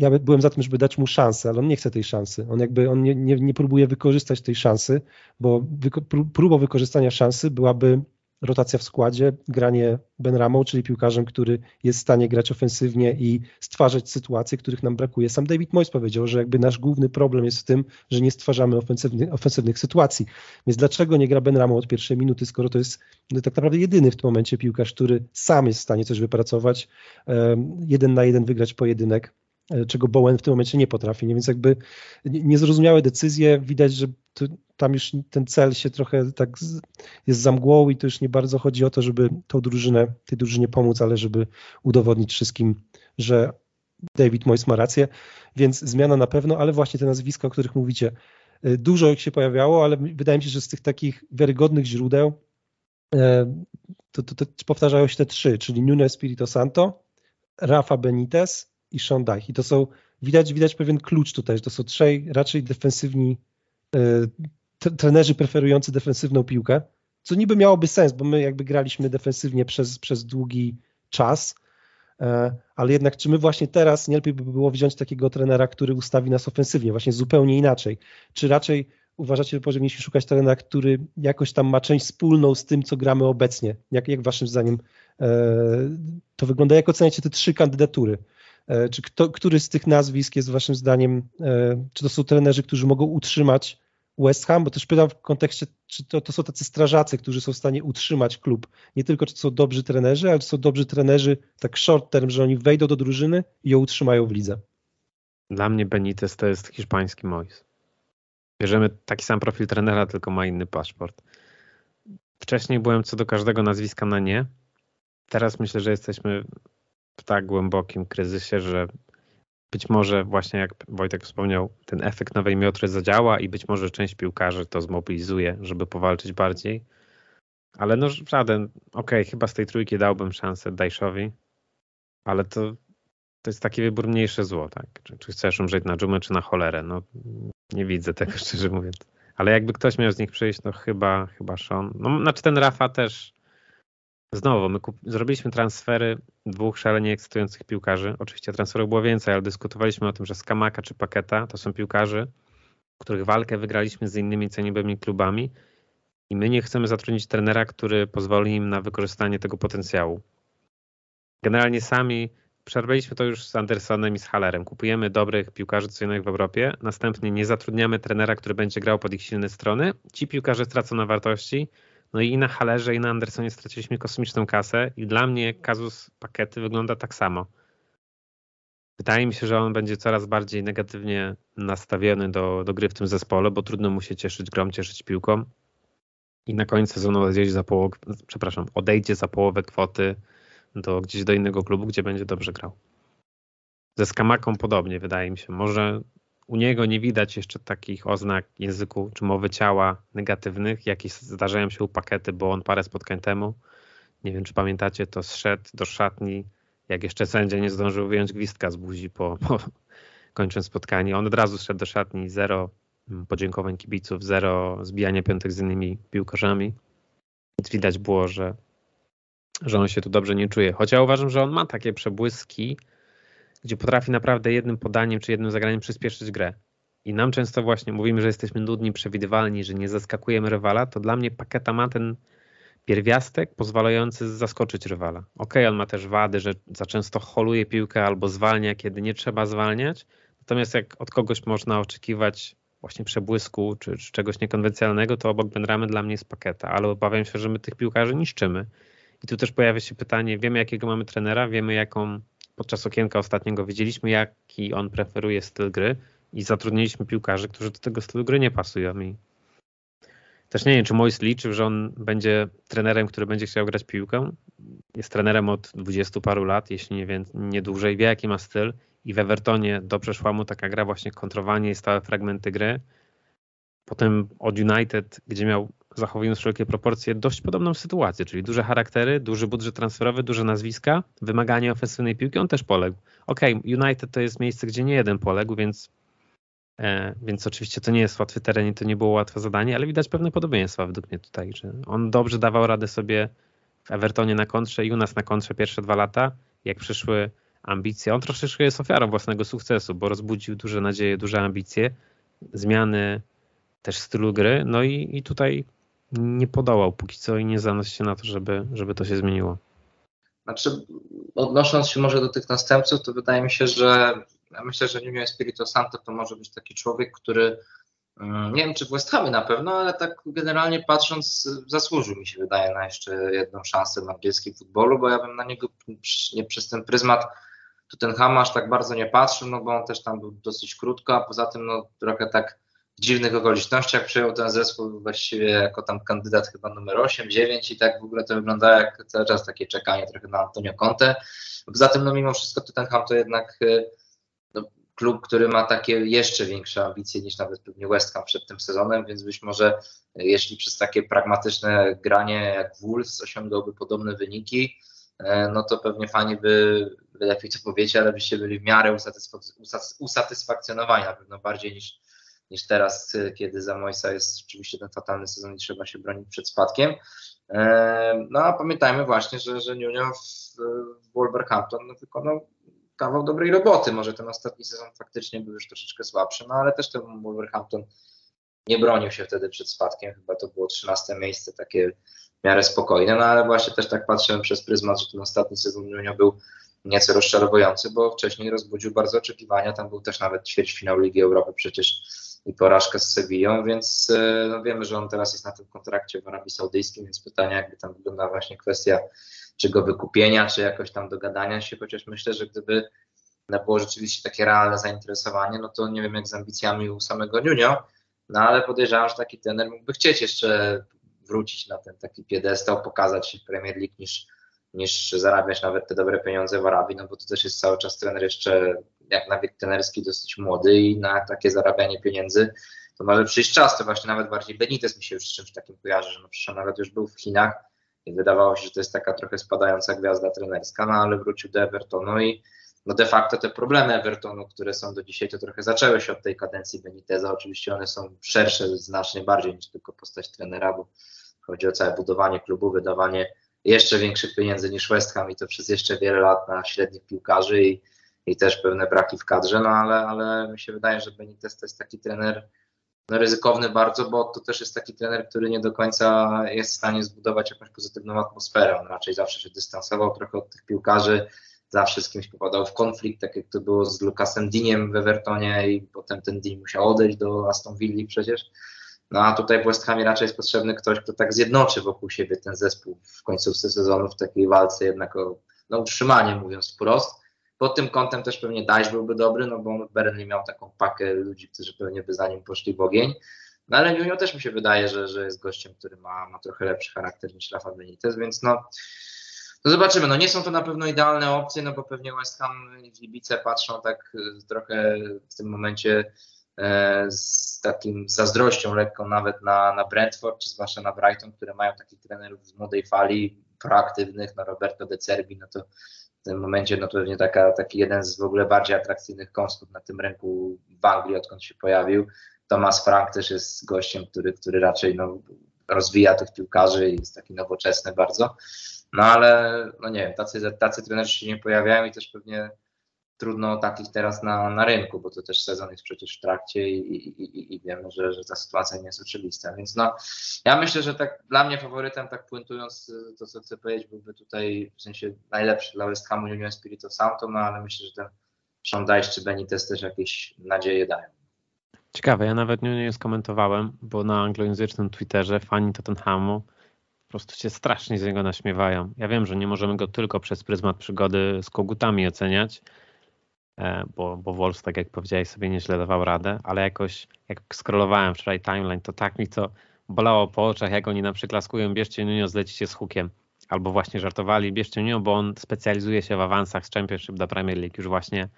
ja byłem za tym, żeby dać mu szansę, ale on nie chce tej szansy. On jakby on nie, nie, nie próbuje wykorzystać tej szansy, bo wyko, próbą wykorzystania szansy byłaby rotacja w składzie, granie Ben Ramą, czyli piłkarzem, który jest w stanie grać ofensywnie i stwarzać sytuacje, których nam brakuje. Sam David Moyes powiedział, że jakby nasz główny problem jest w tym, że nie stwarzamy ofensywnych, ofensywnych sytuacji. Więc dlaczego nie gra Ben Ramą od pierwszej minuty, skoro to jest no, tak naprawdę jedyny w tym momencie piłkarz, który sam jest w stanie coś wypracować, jeden na jeden wygrać pojedynek czego Bowen w tym momencie nie potrafi. Nie? Więc jakby niezrozumiałe decyzje, widać, że tam już ten cel się trochę tak jest za mgłą i to już nie bardzo chodzi o to, żeby tą drużynę, tej drużynie pomóc, ale żeby udowodnić wszystkim, że David Moyes ma rację, więc zmiana na pewno, ale właśnie te nazwiska, o których mówicie, e, dużo ich się pojawiało, ale wydaje mi się, że z tych takich wiarygodnych źródeł e, to, to, to powtarzają się te trzy, czyli Nuno Espirito Santo, Rafa Benitez i Sean Dyche. I to są, widać, widać pewien klucz tutaj, że to są trzej raczej defensywni e, trenerzy preferujący defensywną piłkę, co niby miałoby sens, bo my jakby graliśmy defensywnie przez, przez długi czas, e, ale jednak czy my właśnie teraz nie lepiej by było wziąć takiego trenera, który ustawi nas ofensywnie, właśnie zupełnie inaczej, czy raczej uważacie, że powinniśmy szukać trenera, który jakoś tam ma część wspólną z tym, co gramy obecnie? Jak, jak waszym zdaniem e, to wygląda? Jak oceniacie te trzy kandydatury? E, czy kto, który z tych nazwisk jest waszym zdaniem, e, czy to są trenerzy, którzy mogą utrzymać West Ham, bo też pytam w kontekście, czy to, to są tacy strażacy, którzy są w stanie utrzymać klub. Nie tylko, czy to są dobrzy trenerzy, ale czy są dobrzy trenerzy tak short term, że oni wejdą do drużyny i ją utrzymają w lidze. Dla mnie Benitez to jest hiszpański Mois. Bierzemy taki sam profil trenera, tylko ma inny paszport. Wcześniej byłem co do każdego nazwiska na nie. Teraz myślę, że jesteśmy w tak głębokim kryzysie, że być może właśnie jak Wojtek wspomniał, ten efekt nowej miotry zadziała i być może część piłkarzy to zmobilizuje, żeby powalczyć bardziej. Ale no żaden, okej, okay, chyba z tej trójki dałbym szansę Dajszowi, ale to, to jest taki wybór mniejsze zło, tak? Czy, czy chcesz umrzeć na dżumę, czy na cholerę? No nie widzę tego, [laughs] szczerze mówiąc. Ale jakby ktoś miał z nich przyjść, no chyba, chyba Sean. No, znaczy ten Rafa też Znowu, my kup- zrobiliśmy transfery dwóch szalenie ekscytujących piłkarzy. Oczywiście transferów było więcej, ale dyskutowaliśmy o tym, że Skamaka czy Paketa to są piłkarzy, których walkę wygraliśmy z innymi cenionymi klubami i my nie chcemy zatrudnić trenera, który pozwoli im na wykorzystanie tego potencjału. Generalnie sami przerwaliśmy to już z Andersonem i z Hallerem. Kupujemy dobrych piłkarzy cenionych w Europie, następnie nie zatrudniamy trenera, który będzie grał pod ich silne strony. Ci piłkarze stracą na wartości, no i na Halerze i na Andersonie straciliśmy kosmiczną kasę i dla mnie kazus pakety wygląda tak samo. Wydaje mi się, że on będzie coraz bardziej negatywnie nastawiony do, do gry w tym zespole, bo trudno mu się cieszyć grą, cieszyć piłką. I na koniec sezonu odejdzie za połowę, przepraszam, odejdzie za połowę kwoty do, gdzieś do innego klubu, gdzie będzie dobrze grał. Ze Skamaką podobnie, wydaje mi się. Może u niego nie widać jeszcze takich oznak języku czy mowy ciała negatywnych, jakie zdarzają się u pakety, bo on parę spotkań temu, nie wiem czy pamiętacie, to zszedł do szatni, jak jeszcze sędzia nie zdążył wyjąć gwizdka z buzi po, po kończąc spotkanie. On od razu szedł do szatni, zero mm, podziękowań kibiców, zero zbijania piątek z innymi piłkarzami. Więc widać było, że, że on się tu dobrze nie czuje. Chociaż ja uważam, że on ma takie przebłyski, gdzie potrafi naprawdę jednym podaniem czy jednym zagraniem przyspieszyć grę. I nam często właśnie mówimy, że jesteśmy nudni, przewidywalni, że nie zaskakujemy rywala, to dla mnie Paketa ma ten pierwiastek pozwalający zaskoczyć rywala. Ok, on ma też wady, że za często holuje piłkę albo zwalnia, kiedy nie trzeba zwalniać. Natomiast jak od kogoś można oczekiwać właśnie przebłysku czy, czy czegoś niekonwencjonalnego, to obok Benramy dla mnie jest Paketa, ale obawiam się, że my tych piłkarzy niszczymy. I tu też pojawia się pytanie, wiemy jakiego mamy trenera, wiemy jaką podczas okienka ostatniego widzieliśmy, jaki on preferuje styl gry i zatrudniliśmy piłkarzy, którzy do tego stylu gry nie pasują. I też nie wiem, czy Mois liczył, że on będzie trenerem, który będzie chciał grać piłkę. Jest trenerem od dwudziestu paru lat, jeśli nie, wie, nie dłużej, wie jaki ma styl i w Evertonie dobrze szła mu taka gra, właśnie kontrowanie i stałe fragmenty gry. Potem od United, gdzie miał zachowując wszelkie proporcje, dość podobną sytuację, czyli duże charaktery, duży budżet transferowy, duże nazwiska, wymaganie ofensywnej piłki, on też poległ. Ok, United to jest miejsce, gdzie nie jeden poległ, więc E, więc oczywiście to nie jest łatwy teren i to nie było łatwe zadanie, ale widać pewne podobieństwa według mnie tutaj, że on dobrze dawał radę sobie w Evertonie na kontrze i u nas na kontrze pierwsze dwa lata, jak przyszły ambicje. On troszeczkę jest ofiarą własnego sukcesu, bo rozbudził duże nadzieje, duże ambicje, zmiany też stylu gry, no i, i tutaj nie podołał póki co i nie zanosi się na to, żeby, żeby to się zmieniło. Znaczy, odnosząc się może do tych następców, to wydaje mi się, że ja myślę, że Nuno Espirito Santo to może być taki człowiek, który mm, nie wiem, czy w West Hamie na pewno, ale tak generalnie patrząc, zasłużył mi się wydaje na jeszcze jedną szansę w angielskim futbolu, bo ja bym na niego nie przez ten pryzmat Tottenham aż tak bardzo nie patrzył, no bo on też tam był dosyć krótko, a poza tym no trochę tak dziwnych okolicznościach przejął ten zespół właściwie jako tam kandydat chyba numer 8, 9 i tak w ogóle to wygląda jak cały czas takie czekanie trochę na Antonio Conte. Poza tym no mimo wszystko Tottenham to jednak y, no, klub, który ma takie jeszcze większe ambicje niż nawet pewnie West Ham przed tym sezonem, więc być może y, jeśli przez takie pragmatyczne granie jak Wolves osiągałby podobne wyniki, y, no to pewnie fani by, lepiej to powiedzieć, ale byście byli w miarę usatysfakcjonowani na pewno bardziej niż niż teraz, y, kiedy za Moisa jest oczywiście ten fatalny sezon i trzeba się bronić przed spadkiem. E, no a pamiętajmy właśnie, że, że Nuno w, Wolverhampton wykonał kawał dobrej roboty. Może ten ostatni sezon faktycznie był już troszeczkę słabszy, no ale też ten Wolverhampton nie bronił się wtedy przed spadkiem. Chyba to było 13 miejsce, takie w miarę spokojne, no ale właśnie też tak patrzyłem przez pryzmat, że ten ostatni sezon Nuno był nieco rozczarowujący, bo wcześniej rozbudził bardzo oczekiwania. Tam był też nawet ćwierćfinał Ligi Europy przecież i porażkę z Sewillą, więc e, no wiemy, że on teraz jest na tym kontrakcie w Arabii Saudyjskiej, więc pytanie, jakby tam wygląda właśnie kwestia czy go wykupienia, czy jakoś tam dogadania się, chociaż myślę, że gdyby było rzeczywiście takie realne zainteresowanie, no to nie wiem jak z ambicjami u samego Nuno, no ale podejrzewam, że taki trener mógłby chcieć jeszcze wrócić na ten taki piedestał, pokazać się w Premier League niż, niż zarabiać nawet te dobre pieniądze w Arabii, no bo to też jest cały czas trener jeszcze jak na wiek tenerski dosyć młody i na takie zarabianie pieniędzy to może przyjść czas, to właśnie nawet bardziej Benitez mi się już z czymś takim kojarzy, że no przecież nawet już był w Chinach i wydawało się, że to jest taka trochę spadająca gwiazda trenerska, no ale wrócił do Evertonu i no de facto te problemy Evertonu, które są do dzisiaj, to trochę zaczęły się od tej kadencji Beniteza. Oczywiście one są szersze znacznie bardziej niż tylko postać trenera, bo chodzi o całe budowanie klubu, wydawanie jeszcze większych pieniędzy niż West Ham i to przez jeszcze wiele lat na średnich piłkarzy i i też pewne braki w kadrze, no ale, ale mi się wydaje, że Benitez to jest taki trener no, ryzykowny bardzo, bo to też jest taki trener, który nie do końca jest w stanie zbudować jakąś pozytywną atmosferę. On raczej zawsze się dystansował trochę od tych piłkarzy, zawsze z kimś popadał w konflikt, tak jak to było z Lukasem Diniem w Evertonie i potem ten Din musiał odejść do Aston Villa przecież. No a tutaj w West Hamie raczej jest potrzebny ktoś, kto tak zjednoczy wokół siebie ten zespół w końcówce sezonu w takiej walce jednak o no, utrzymanie, mówiąc wprost. Pod tym kątem też pewnie Daś byłby dobry, no bo Burnley miał taką pakę ludzi, którzy pewnie by za nim poszli w ogień. No ale Nuno też mi się wydaje, że, że jest gościem, który ma, ma trochę lepszy charakter niż Rafa Benitez, więc no, no zobaczymy. No nie są to na pewno idealne opcje, no bo pewnie West Ham Libice patrzą tak e, trochę w tym momencie e, z takim zazdrością lekką nawet na, na Brentford, czy zwłaszcza na Brighton, które mają takich trenerów z młodej fali, proaktywnych, no Roberto De Cerbi, no to tym momencie no to pewnie taka, taki jeden z w ogóle bardziej atrakcyjnych kąsków na tym rynku w Anglii, odkąd się pojawił. Thomas Frank też jest gościem, który, który raczej no, rozwija tych piłkarzy i jest taki nowoczesny bardzo. No ale no nie wiem, tacy, tacy trenerzy się nie pojawiają i też pewnie trudno takich teraz na, na rynku, bo to też sezon jest przecież w trakcie i, i, i, i wiemy, że, że ta sytuacja nie jest oczywista. Więc no, ja myślę, że tak dla mnie faworytem, tak puentując to, co chcę powiedzieć, byłby tutaj w sensie najlepszy dla West Hamu Union Spirito Santo, no ale myślę, że ten Dice czy Benitez też jakieś nadzieje dają. Ciekawe, ja nawet nie, skomentowałem, bo na anglojęzycznym Twitterze fani Tottenhamu po prostu się strasznie z niego naśmiewają. Ja wiem, że nie możemy go tylko przez pryzmat przygody z kogutami oceniać, bo, bo Wolves, tak jak powiedziałeś, sobie nieźle dawał radę, ale jakoś jak scrollowałem wczoraj timeline, to tak mi to bolało po oczach, jak oni na przyklaskują, bierzcie Nuno, zlecicie z hukiem. Albo właśnie żartowali, bierzcie Nuno, bo on specjalizuje się w awansach z Championship do Premier League. Już właśnie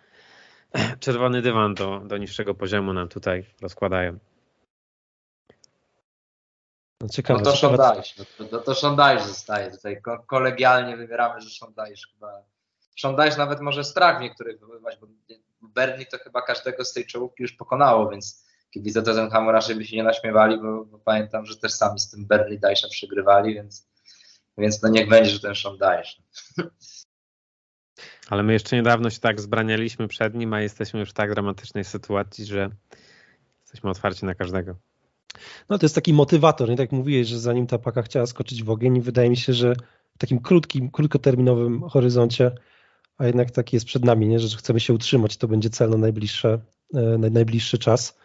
[clears throat] czerwony dywan do, do niższego poziomu nam tutaj rozkładają. No, ciekawe, no to Szondajsz, no to, to, to zostaje. Tutaj kolegialnie wybieramy, że Szondajsz chyba Sean nawet może strach w niektórych wywoływać, bo Bernie to chyba każdego z tej czołówki już pokonało, więc kibice Tottenhamu raczej by się nie naśmiewali, bo, bo, pamiętam, że też sami z tym Bernie Dyche'a przegrywali, więc, więc no niech będzie, że ten Sean. [laughs] Ale my jeszcze niedawno się tak zbranialiśmy przed nim, a jesteśmy już w tak dramatycznej sytuacji, że jesteśmy otwarci na każdego. No to jest taki motywator, nie tak jak mówiłeś, że zanim ta paka chciała skoczyć w ogień, wydaje mi się, że w takim krótkim, krótkoterminowym horyzoncie, a jednak taki jest przed nami, nie? że chcemy się utrzymać, to będzie cel na najbliższe, e, na najbliższy czas.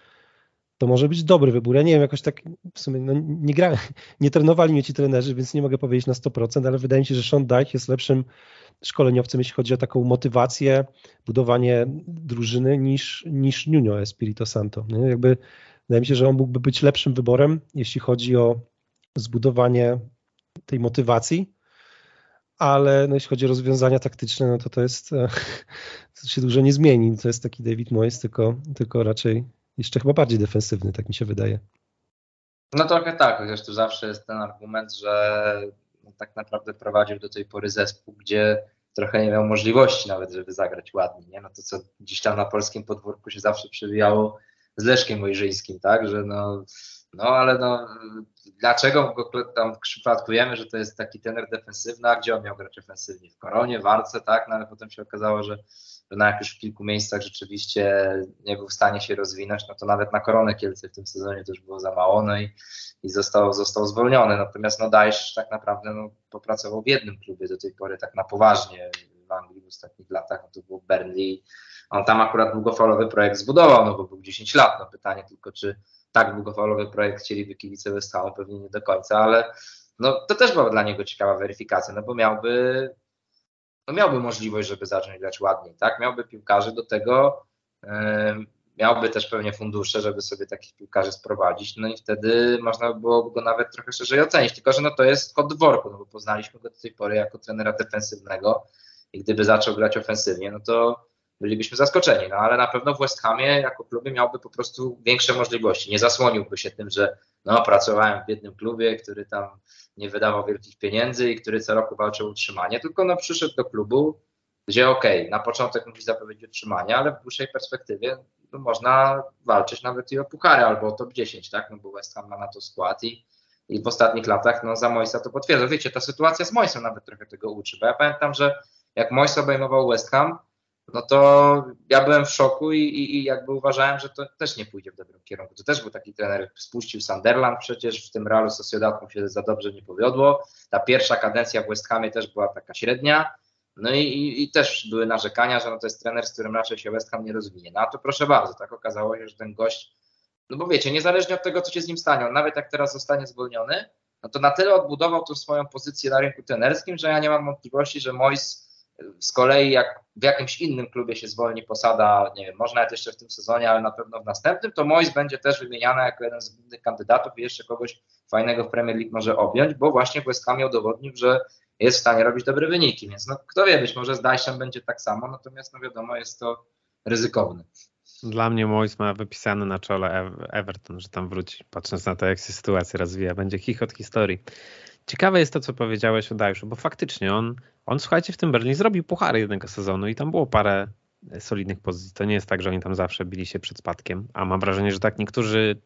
To może być dobry wybór. Ja nie wiem, jakoś tak w sumie no, nie, [laughs] nie trenowali mnie ci trenerzy, więc nie mogę powiedzieć na 100%, ale wydaje mi się, że Sean Dyche jest lepszym szkoleniowcem, jeśli chodzi o taką motywację, budowanie drużyny niż, niż Nuno Espirito Santo. Nie? Jakby wydaje mi się, że on mógłby być lepszym wyborem, jeśli chodzi o zbudowanie tej motywacji, ale no, jeśli chodzi o rozwiązania taktyczne, no to to jest, e, [laughs] to się dużo nie zmieni. To jest taki David Moyes, tylko, tylko raczej jeszcze chyba bardziej defensywny, tak mi się wydaje. No trochę tak, chociaż tu zawsze jest ten argument, że tak naprawdę prowadził do tej pory zespół, gdzie trochę nie miał możliwości nawet, żeby zagrać ładnie. Nie? No to, co gdzieś tam na polskim podwórku się zawsze przewijało z Leszkiem Mojżyńskim, tak, że no, no ale no, dlaczego go tam przypadkujemy, że to jest taki tener defensywny, a gdzie on miał grać ofensywnie? W Koronie, w Arce, tak, no ale potem się okazało, że, że na już w kilku miejscach rzeczywiście nie był w stanie się rozwinąć, no to nawet na Koronę Kielce w tym sezonie już było za mało, no i, i został, został zwolniony, natomiast no Dajesz tak naprawdę no, popracował w jednym klubie do tej pory tak na poważnie w Anglii w ostatnich latach, no to był Burnley, on tam akurat długofalowy projekt zbudował, no bo był 10 lat, no pytanie tylko, czy tak długofalowy projekt chcieliby kibice West Hamu, pewnie nie do końca, ale no, to też była dla niego ciekawa weryfikacja, no bo miałby, no miałby możliwość, żeby zacząć grać ładniej, tak? Miałby piłkarzy do tego, yy, miałby też pewnie fundusze, żeby sobie takich piłkarzy sprowadzić, no i wtedy można byłoby go nawet trochę szerzej ocenić, tylko że no to jest kod dworku, no bo poznaliśmy go do tej pory jako trenera defensywnego i gdyby zaczął grać ofensywnie, no to bylibyśmy zaskoczeni, no ale na pewno w West Hamie jako klubie miałby po prostu większe możliwości. Nie zasłoniłby się tym, że no, pracowałem w jednym klubie, który tam nie wydawał wielkich pieniędzy i który co roku walczył o utrzymanie, tylko no, przyszedł do klubu, gdzie okej, okay, na początek musi zapewnić utrzymanie, ale w dłuższej perspektywie no, można walczyć nawet i o puchary albo o top 10, tak? No bo West Ham ma na to skład i, i w ostatnich latach no, za Moisa to potwierdza. Wiecie, ta sytuacja z Moisem nawet trochę tego uczy, bo ja pamiętam, że jak Mois obejmował West Ham, no to ja byłem w szoku i, i, i, jakby uważałem, że to też nie pójdzie w dobrym kierunku. To też był taki trener, spuścił Sunderland przecież, w tym Realu Sociedad mu się za dobrze nie powiodło. Ta pierwsza kadencja w West Hamie też była taka średnia. No i, i, też były narzekania, że no to jest trener, z którym raczej się West Ham nie rozwinie. No a to proszę bardzo, tak okazało się, że ten gość, no bo wiecie, niezależnie od tego, co się z nim stanie, on nawet jak teraz zostanie zwolniony, no to na tyle odbudował tą swoją pozycję na rynku trenerskim, że ja nie mam wątpliwości, że Mois z kolei jak w jakimś innym klubie się zwolni posada, nie wiem, może nawet jeszcze w tym sezonie, ale na pewno w następnym, to Mois będzie też wymieniany jako jeden z głównych kandydatów i jeszcze kogoś fajnego w Premier League może objąć, bo właśnie West Ham udowodnił, że jest w stanie robić dobre wyniki, więc no, kto wie, być może z Dajszem będzie tak samo, natomiast no wiadomo, jest to ryzykowne. Dla mnie Mois ma wypisane na czole Everton, że tam wróci, patrząc na to, jak się sytuacja rozwija. Będzie chichot historii. Ciekawe jest to, co powiedziałeś o Dajszu, bo faktycznie on, on, słuchajcie, w tym Berlin zrobił puchary jednego sezonu i tam było parę solidnych pozycji. To nie jest tak, że oni tam zawsze bili się przed spadkiem, a mam wrażenie, że tak niektórzy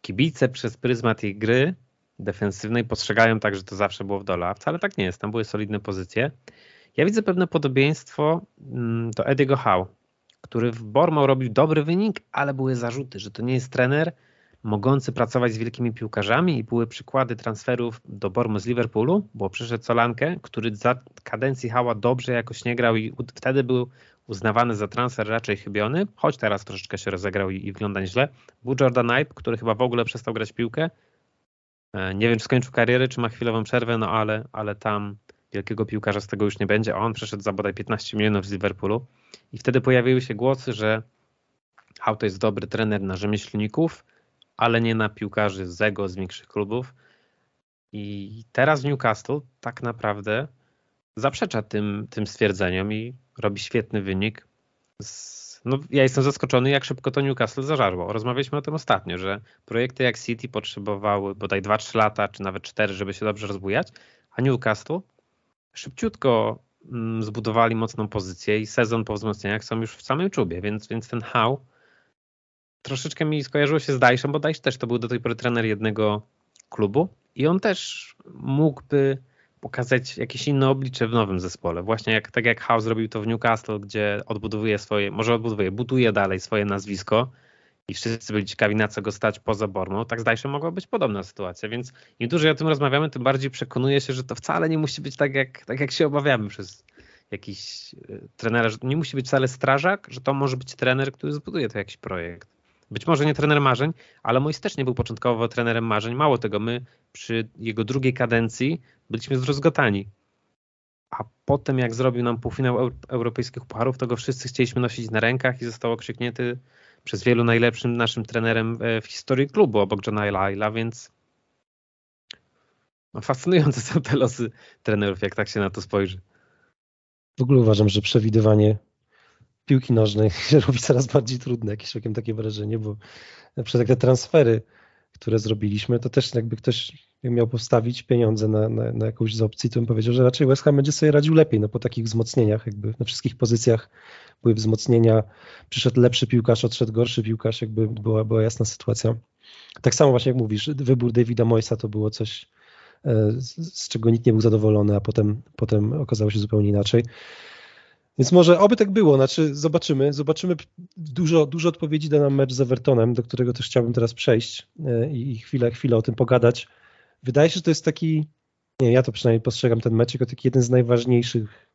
kibice przez pryzmat ich gry defensywnej postrzegają tak, że to zawsze było w dole, a wcale tak nie jest. Tam były solidne pozycje. Ja widzę pewne podobieństwo mm, do Ediego Howe, który w Bormą robił dobry wynik, ale były zarzuty, że to nie jest trener, mogący pracować z wielkimi piłkarzami i były przykłady transferów do Bormu z Liverpoolu, bo przyszedł Solankę, który za kadencji Hała dobrze jakoś nie grał i wtedy był uznawany za transfer raczej chybiony, choć teraz troszeczkę się rozegrał i, i wygląda źle. Był Jordan Knight, który chyba w ogóle przestał grać piłkę. E, nie wiem, czy skończył karierę, czy ma chwilową przerwę, no ale, ale tam wielkiego piłkarza z tego już nie będzie, a on przeszedł za bodaj 15 milionów z Liverpoolu i wtedy pojawiły się głosy, że Hał to jest dobry trener na rzemieślników, ale nie na piłkarzy z ego, z większych klubów. I teraz Newcastle tak naprawdę zaprzecza tym, tym stwierdzeniom i robi świetny wynik. No, ja jestem zaskoczony, jak szybko to Newcastle zażarło. Rozmawialiśmy o tym ostatnio, że projekty jak City potrzebowały bodaj 2-3 lata, czy nawet 4, żeby się dobrze rozbujać, a Newcastle szybciutko mm, zbudowali mocną pozycję i sezon po wzmocnieniach są już w samym czubie, więc, więc ten How troszeczkę mi skojarzyło się z Dajszem, bo Dajsz też to był do tej pory trener jednego klubu i on też mógłby pokazać jakieś inne oblicze w nowym zespole. Właśnie jak, tak jak House zrobił to w Newcastle, gdzie odbudowuje swoje, może odbudowuje, buduje dalej swoje nazwisko i wszyscy byli ciekawi na co go stać poza Bormą, tak zdaje się mogła być podobna sytuacja, więc im dłużej o tym rozmawiamy, tym bardziej przekonuje się, że to wcale nie musi być tak jak, tak jak się obawiamy przez jakiś y, trenera, że nie musi być wcale strażak, że to może być trener, który zbuduje to jakiś projekt. Być może nie trener marzeń, ale Mois też nie był początkowo trenerem marzeń. Mało tego, my przy jego drugiej kadencji byliśmy zdruzgotani. A potem jak zrobił nam półfinał europejskich pucharów, to go wszyscy chcieliśmy nosić na rękach i został okrzyknięty przez wielu najlepszym naszym trenerem e, w historii klubu obok Johna Lyla, więc no, fascynujące są te losy trenerów, jak tak się na to spojrzy. W ogóle uważam, że przewidywanie piłki nożnej [laughs] się robi coraz bardziej trudne, jakieś rokiem takie wrażenie, bo przez te transfery, które zrobiliśmy, to też jakby ktoś miał postawić pieniądze na, na, na, jakąś z opcji, to bym powiedział, że raczej West Ham będzie sobie radził lepiej, no po takich wzmocnieniach jakby na wszystkich pozycjach były wzmocnienia, przyszedł lepszy piłkarz, odszedł gorszy piłkarz, jakby była, była jasna sytuacja. Tak samo właśnie jak mówisz, wybór Davida Moisa to było coś, e, z czego nikt nie był zadowolony, a potem, potem okazało się zupełnie inaczej. Więc może oby tak było, znaczy zobaczymy, zobaczymy. Dużo, dużo odpowiedzi da nam mecz z Evertonem, do którego też chciałbym teraz przejść e, i chwilę, chwilę o tym pogadać. Wydaje się, że to jest taki, nie ja to przynajmniej postrzegam ten mecz jako taki jeden z najważniejszych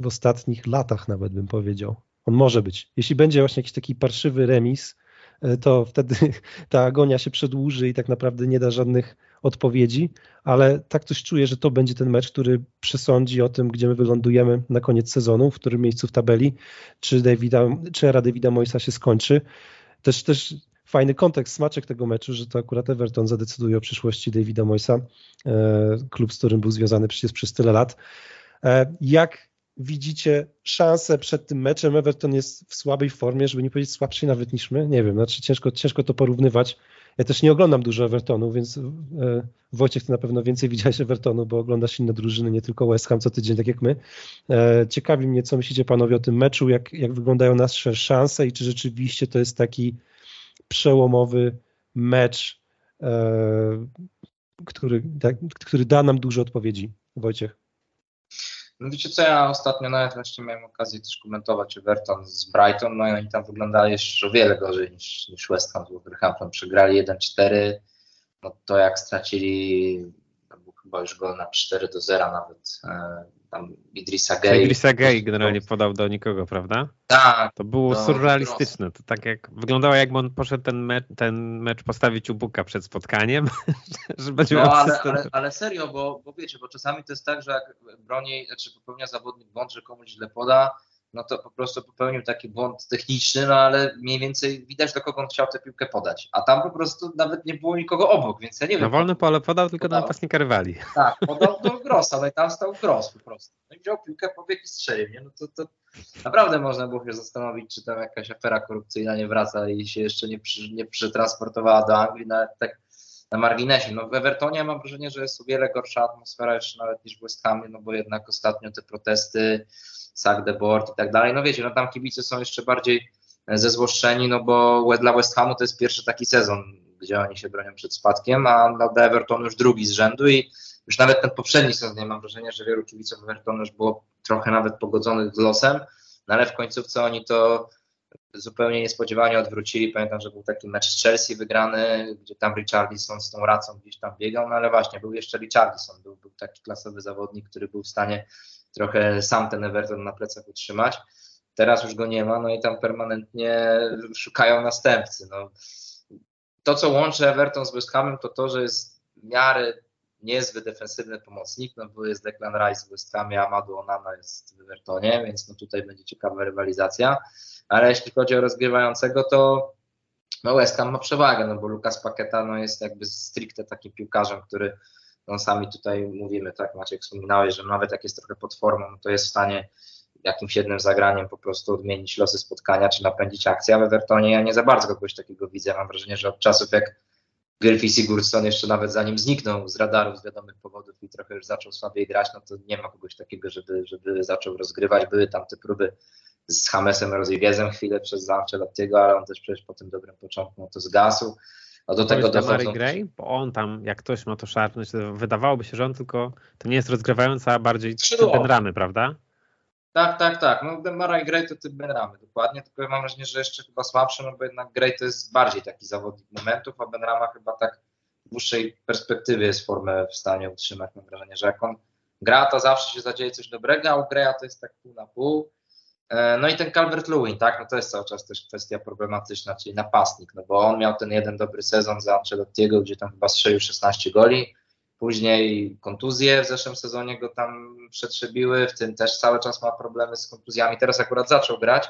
w ostatnich latach nawet bym powiedział. On może być. Jeśli będzie właśnie jakiś taki parszywy remis, e, to wtedy [laughs] ta agonia się przedłuży i tak naprawdę nie da żadnych odpowiedzi, ale tak coś czuję, że to będzie ten mecz, który przesądzi o tym, gdzie my wylądujemy na koniec sezonu, w którym miejscu w tabeli, czy, Davida, czy era Davida Moisa się skończy. Też, też fajny kontekst, smaczek tego meczu, że to akurat Everton zadecyduje o przyszłości Davida Moisa, e, klub, z którym był związany przecież przez tyle lat. E, jak widzicie szansę przed tym meczem? Everton jest w słabej formie, żeby nie powiedzieć słabszej nawet niż my. Nie wiem, znaczy ciężko, ciężko to porównywać. Ja też nie oglądam dużo Evertonu, więc e, Wojciech, ty na pewno więcej widziałeś Evertonu, bo oglądasz inne drużyny, nie tylko West Ham co tydzień, tak jak my. E, ciekawi mnie, co myślicie panowie o tym meczu, jak, jak wyglądają nasze szanse i czy rzeczywiście to jest taki przełomowy mecz, e, który, tak, który da nam dużo odpowiedzi. Wojciech. No wiecie co, ja ostatnio nawet właśnie miałem okazję też komentować Everton z Brighton, no i oni tam wyglądali jeszcze o wiele gorzej niż, niż West Ham z Wolverhampton. Przegrali 1-4, no to jak stracili, to był chyba już gol na 4 do 0 nawet, e, tam Idrissa Gay. Idrissa Gay generalnie podał do nikogo, prawda? Tak. To było surrealistyczne. To tak jak wyglądało, jakby on poszedł ten mecz, ten mecz postawić u Buka przed spotkaniem. [laughs] że będzie no, ale, ale, ale, serio, bo, bo wiecie, bo czasami to jest tak, że jak broni, znaczy popełnia zawodnik błąd, że komuś źle poda, no to po prostu popełnił taki błąd techniczny, no ale mniej więcej widać, do kogo on chciał tę piłkę podać. A tam po prostu nawet nie było nikogo obok, więc ja nie wiem. Na wolne pole podał tylko podał. do napastnika rywali. Tak, [laughs] podał do Grossa, no i tam stał Gross po prostu. No i wziął piłkę, pobiegł i strzelił, nie? No to, to naprawdę można było się zastanowić, czy tam jakaś afera korupcyjna nie wraca i się jeszcze nie, przy, nie przetransportowała do Anglii, nawet tak na marginesie. No w Evertonie mam wrażenie, że jest o wiele gorsza atmosfera jeszcze nawet niż w West Hamie, no bo jednak ostatnio te protesty sack the board i tak dalej. No wiecie, no tam kibice są jeszcze bardziej e, zezłoszczeni, no bo dla West Hamu to jest pierwszy taki sezon, gdzie oni się bronią przed spadkiem, a dla Evertonu już drugi z rzędu i już nawet ten poprzedni sezon, ja mam wrażenie, że wielu kibiców Evertonu już było trochę nawet pogodzonych z losem, no ale w końcówce oni to zupełnie niespodziewanie odwrócili. Pamiętam, że był taki mecz z Chelsea wygrany, gdzie tam Richardson z tą racą gdzieś tam biegał, no ale właśnie, był jeszcze Richardson, był, był taki klasowy zawodnik, który był w stanie trochę sam ten Everton na plecach utrzymać. Teraz już go nie ma, no i tam permanentnie szukają następcy. No. To, co łączy Everton z West Hamem, to to, że jest w miarę niezły defensywny pomocnik, no bo jest Declan Rice w West Hamie, a Onana jest w Evertonie, więc no tutaj będzie ciekawa rywalizacja. Ale jeśli chodzi o rozgrywającego, to no West Ham ma przewagę, no bo Lucas Paqueta no jest jakby stricte takim piłkarzem, który no sami tutaj mówimy, tak Maciek wspominałeś, że nawet jak jest trochę pod formą, to jest w stanie jakimś jednym zagraniem po prostu odmienić losy spotkania, czy napędzić akcję, a w Evertonie ja nie za bardzo kogoś takiego widzę. Mam wrażenie, że od czasów jak Griffith Sigurdsson jeszcze nawet zanim zniknął z radarów z wiadomych powodów i trochę już zaczął słabiej grać, no to nie ma kogoś takiego, żeby, żeby zaczął rozgrywać. Były tam te próby z Hamesem Rodriguezem chwilę przez Ancelottiego, ale on też przecież po tym dobrym początku no to zgasł. No do tego dochodzą... Gray, bo on tam, jak ktoś ma to szarpnąć, to wydawałoby się, że on tylko, to nie jest rozgrywający, a bardziej typ ramy, prawda? Tak, tak, tak. No Demara Gray to typ Benramy, dokładnie, tylko ja mam wrażenie, że jeszcze chyba słabszy, no bo jednak Gray to jest bardziej taki zawodnik momentów, a Benrama chyba tak w dłuższej perspektywie jest formę w stanie utrzymać. Mam wrażenie, że jak on gra, to zawsze się zadzieje coś dobrego, a u Graya to jest tak pół na pół. E, no i ten Calvert Lewin, tak, no to jest cały czas też kwestia problematyczna, czyli napastnik, no bo on miał ten jeden dobry sezon za Ancelottiego, gdzie tam chyba strzelił 16 goli, później kontuzje w zeszłym sezonie go tam przetrzebiły, w tym też cały czas ma problemy z kontuzjami, teraz akurat zaczął grać,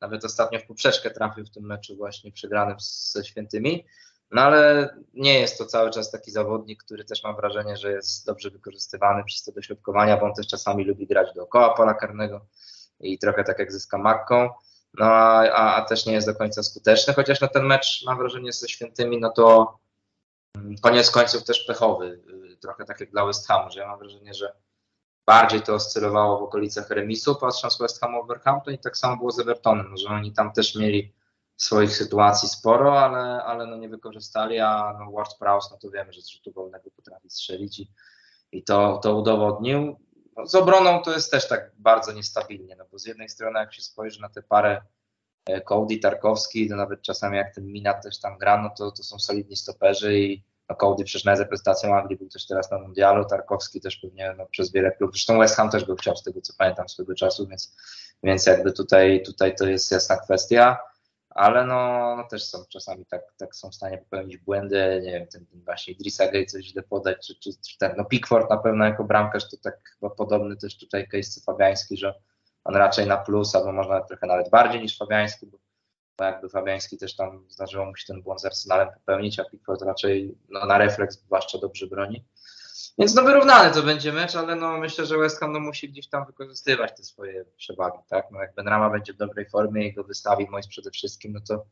nawet ostatnio w poprzeczkę trafił w tym meczu właśnie przegranym ze Świętymi, no ale nie jest to cały czas taki zawodnik, który też mam wrażenie, że jest dobrze wykorzystywany przez te dośrodkowania, bo on też czasami lubi grać dookoła pola karnego, i trochę tak jak ze Skamakką, no a, a, też nie jest do końca skuteczny, chociaż na ten mecz mam wrażenie ze Świętymi, no to mm, koniec końców też pechowy, y, trochę tak jak dla West Hamu, że ja mam wrażenie, że bardziej to oscylowało w okolicach remisu, patrząc West Ham Overhampton i tak samo było z Evertonem, że oni tam też mieli swoich sytuacji sporo, ale, ale no nie wykorzystali, a no Ward Prowse, no to wiemy, że z rzutu wolnego potrafi strzelić i, i to, to udowodnił. No, z obroną to jest też tak bardzo niestabilnie, no bo z jednej strony jak się spojrzy na tę parę e, Cody, Tarkowski, to nawet czasami jak ten Minat też tam gra, no to, to są solidni stoperzy i no Cody przecież na reprezentacją Anglii był też teraz na mundialu, Tarkowski też pewnie no, przez wiele klubów, zresztą West Ham też go chciał z tego co pamiętam swego czasu, więc, więc jakby tutaj, tutaj to jest jasna kwestia. Ale no, no, też są czasami tak, tak są w stanie popełnić błędy, nie wiem, ten, ten właśnie Idrissa Gay coś źle podać, czy, czy, czy ten, no Pickford na pewno jako bramkarz to tak chyba podobny też tutaj case Fabiański, że on raczej na plus, albo można trochę nawet bardziej niż Fabiański, bo, bo jakby Fabiański też tam zdarzyło mu się ten błąd z Arsenalem popełnić, a Pickford raczej no, na refleks zwłaszcza dobrze broni. Więc no wyrównany to będzie mecz, ale no myślę, że West Ham no, musi gdzieś tam wykorzystywać te swoje przewagi, tak? No jak Benrama będzie w dobrej formie i go wystawi Mois przede wszystkim, no to,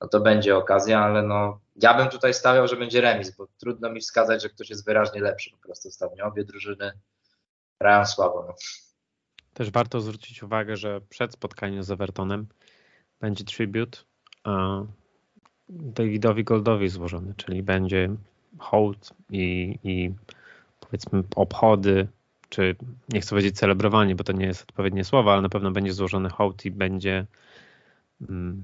no to będzie okazja, ale no ja bym tutaj stawiał, że będzie remis, bo trudno mi wskazać, że ktoś jest wyraźnie lepszy po prostu ostatnio. Obie drużyny grają słabo. No. Też warto zwrócić uwagę, że przed spotkaniem z Evertonem będzie tribut Davidowi Goldowi złożony, czyli będzie hołd i, i powiedzmy obchody, czy nie chcę powiedzieć celebrowanie, bo to nie jest odpowiednie słowo, ale na pewno będzie złożony hołd i będzie mm,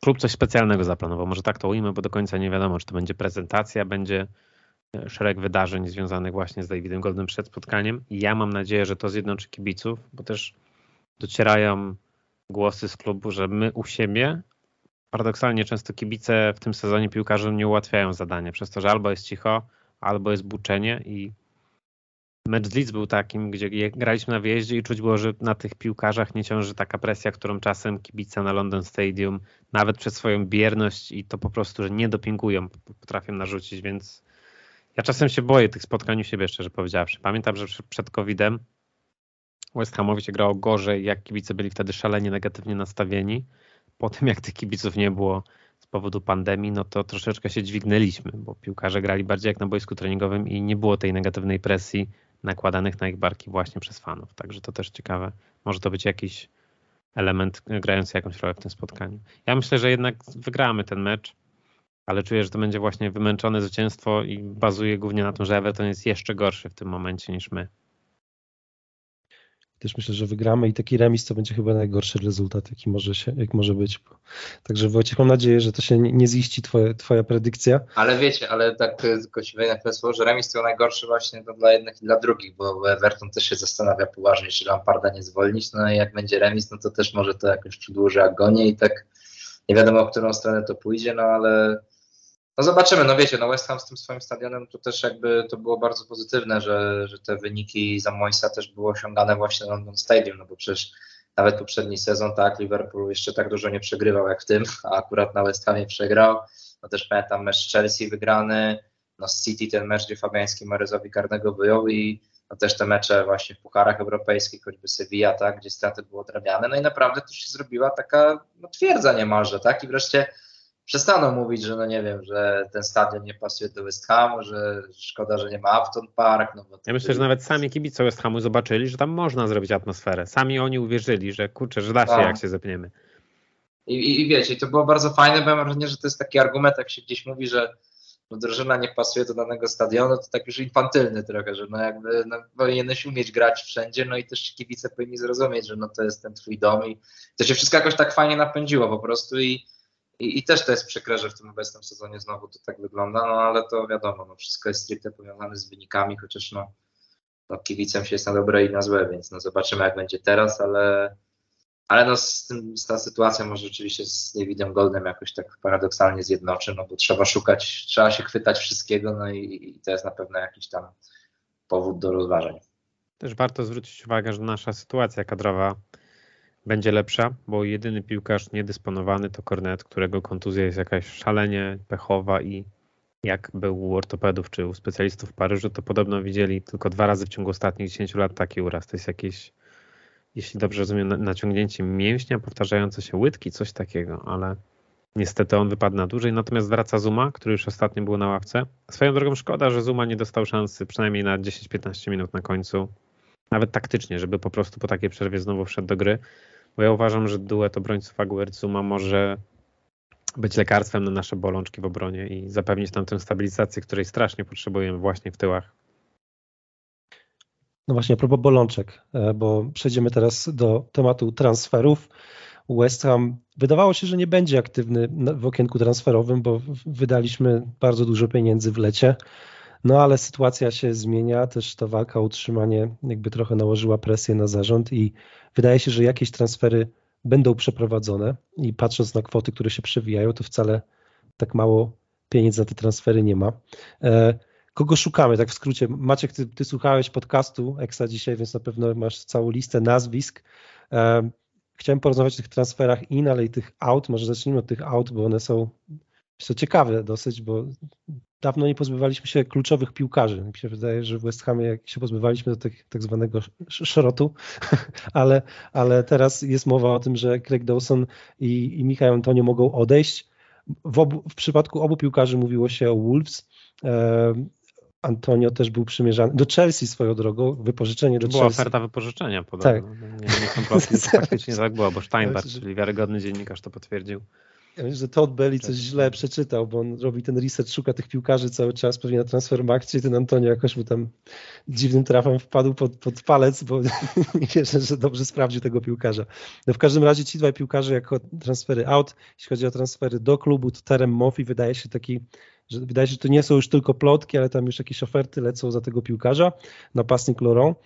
klub coś specjalnego zaplanował. Może tak to ujmę, bo do końca nie wiadomo, czy to będzie prezentacja, będzie e, szereg wydarzeń związanych właśnie z Davidem Goldem przed spotkaniem. I ja mam nadzieję, że to zjednoczy kibiców, bo też docierają głosy z klubu, że my u siebie paradoksalnie często kibice w tym sezonie piłkarzom nie ułatwiają zadania, przez to, że albo jest cicho, albo jest buczenie i mecz z Leeds był takim, gdzie graliśmy na wyjeździe i czuć było, że na tych piłkarzach nie ciąży taka presja, którą czasem kibice na London Stadium, nawet przez swoją bierność i to po prostu, że nie dopingują, potrafią narzucić, więc ja czasem się boję tych spotkań u siebie, szczerze powiedziawszy. Pamiętam, że przed COVID-em West Hamowi się grało gorzej, jak kibice byli wtedy szalenie negatywnie nastawieni. Po tym, jak tych kibiców nie było, powodu pandemii, no to troszeczkę się dźwignęliśmy, bo piłkarze grali bardziej jak na boisku treningowym i nie było tej negatywnej presji nakładanych na ich barki właśnie przez fanów. Także to też ciekawe. Może to być jakiś element grający jakąś rolę w tym spotkaniu. Ja myślę, że jednak wygramy ten mecz, ale czuję, że to będzie właśnie wymęczone zwycięstwo i bazuje głównie na tym, że Everton jest jeszcze gorszy w tym momencie niż my. Też myślę, że wygramy i taki remis to będzie chyba najgorszy rezultat, jaki może, się, jak może być. Także Wojciech, mam nadzieję, że to się nie ziści twoje, twoja predykcja. Ale wiecie, ale tak tylko się słowo, że remis to najgorszy właśnie to dla jednych i dla drugich, bo Everton też się zastanawia poważnie, czy Lamparda nie zwolnić, no i jak będzie remis, no to też może to jakoś przedłuży agonię i tak nie wiadomo, w którą stronę to pójdzie, no ale no zobaczymy, no wiecie, no West Ham z tym swoim stadionem to też jakby to było bardzo pozytywne, że, że te wyniki za Moisa też były osiągane właśnie na London Stadium, no bo przecież nawet poprzedni sezon, tak, Liverpool jeszcze tak dużo nie przegrywał jak w tym, [laughs] a akurat na West Hamie przegrał. No też pamiętam mecz Chelsea wygrany, no City ten mecz, gdzie Fabiański Maryzowi karnego wyjął i no też te mecze właśnie w pucharach europejskich, choćby Sevilla, tak, gdzie straty były odrabiane, no i naprawdę to się zrobiła taka no, twierdza niemalże, tak, i wreszcie przestaną mówić, że no nie wiem, że ten stadion nie pasuje do West Hamu, że szkoda, że nie ma Afton Park. No bo ja myślę, że nawet sami kibice West Hamu zobaczyli, że tam można zrobić atmosferę. Sami oni uwierzyli, że kurczę, że da się, tak. jak się zepniemy. I, i, I wiecie, to było bardzo fajne, bo mam wrażenie, że to jest taki argument, jak się gdzieś mówi, że no drużyna nie pasuje do danego stadionu, to tak już infantylny trochę, że no jakby no, powinieneś umieć grać wszędzie, no i też kibice powinni zrozumieć, że no to jest ten twój dom i to się wszystko jakoś tak fajnie napędziło po prostu i, i, i też to jest przykre, że w tym obecnym sezonie znowu to tak wygląda, no ale to wiadomo, no wszystko jest stricte powiązane z wynikami, chociaż no, no kibicem się jest na dobre i na złe, więc no zobaczymy jak będzie teraz, ale ale no z, tym, z tą sytuacją może rzeczywiście z Niewidem Goldem jakoś tak paradoksalnie zjednoczy, no bo trzeba szukać, trzeba się chwytać wszystkiego, no i, i to jest na pewno jakiś tam powód do rozważań. Też warto zwrócić uwagę, że nasza sytuacja kadrowa będzie lepsza, bo jedyny piłkarz niedysponowany to Kornet, którego kontuzja jest jakaś szalenie pechowa i jak był u ortopedów czy u specjalistów w Paryżu, to podobno widzieli tylko dwa razy w ciągu ostatnich 10 lat taki uraz. To jest jakieś jeśli dobrze rozumiem, naciągnięcie mięśnia, powtarzające się łydki, coś takiego, ale niestety on wypadł na dłużej. Natomiast wraca Zuma, który już ostatnio był na ławce. Swoją drogą szkoda, że Zuma nie dostał szansy przynajmniej na 10-15 minut na końcu, nawet taktycznie, żeby po prostu po takiej przerwie znowu wszedł do gry, bo ja uważam, że duet obrońców Aguerd-Zuma może być lekarstwem na nasze bolączki w obronie i zapewnić nam tę stabilizację, której strasznie potrzebujemy właśnie w tyłach. No właśnie, a propos bolączek, e, bo przejdziemy teraz do tematu transferów. West Ham wydawało się, że nie będzie aktywny w okienku transferowym, bo wydaliśmy bardzo dużo pieniędzy w lecie. No ale sytuacja się zmienia, też ta walka o utrzymanie jakby trochę nałożyła presję na zarząd i wydaje się, że jakieś transfery będą przeprowadzone i patrząc na kwoty, które się przewijają, to wcale tak mało pieniędzy na te transfery nie ma. E, kogo szukamy, tak w skrócie. Maciek, ty, ty słuchałeś podcastu Eksa dzisiaj, więc na pewno masz całą listę nazwisk. Chciałem porozmawiać o tych transferach in, ale i tych out. Może zacznijmy od tych out, bo one są, są ciekawe dosyć, bo dawno nie pozbywaliśmy się kluczowych piłkarzy. Mi się wydaje, że w West Hamie jak się pozbywaliśmy do tych, tak zwanego szrotu, ale, ale teraz jest mowa o tym, że Craig Dawson i, i Michał Antonio mogą odejść. W, obu, w przypadku obu piłkarzy mówiło się o Wolves. Antonio też był przymierzany do Chelsea swoją drogą, wypożyczenie do była Chelsea. Była oferta wypożyczenia podobno. Tak. Nie, nie są plotki, to faktycznie tak było, bo Steinbach, czyli wiarygodny dziennikarz to potwierdził. Ja myślę, że Todd Belli coś źle przeczytał, bo on robi ten research, szuka tych piłkarzy cały czas, pewnie na Transfermarkcie i ten Antonio jakoś mu tam dziwnym trafem wpadł pod, pod palec, bo [laughs] nie wierzę, że dobrze sprawdził tego piłkarza. No w każdym razie ci dwaj piłkarze jako transfery out, jeśli chodzi o transfery do klubu, to Terem Moffi wydaje się taki że wydaje się, że to nie są już tylko plotki, ale tam już jakieś oferty lecą za tego piłkarza, napastnik Laurent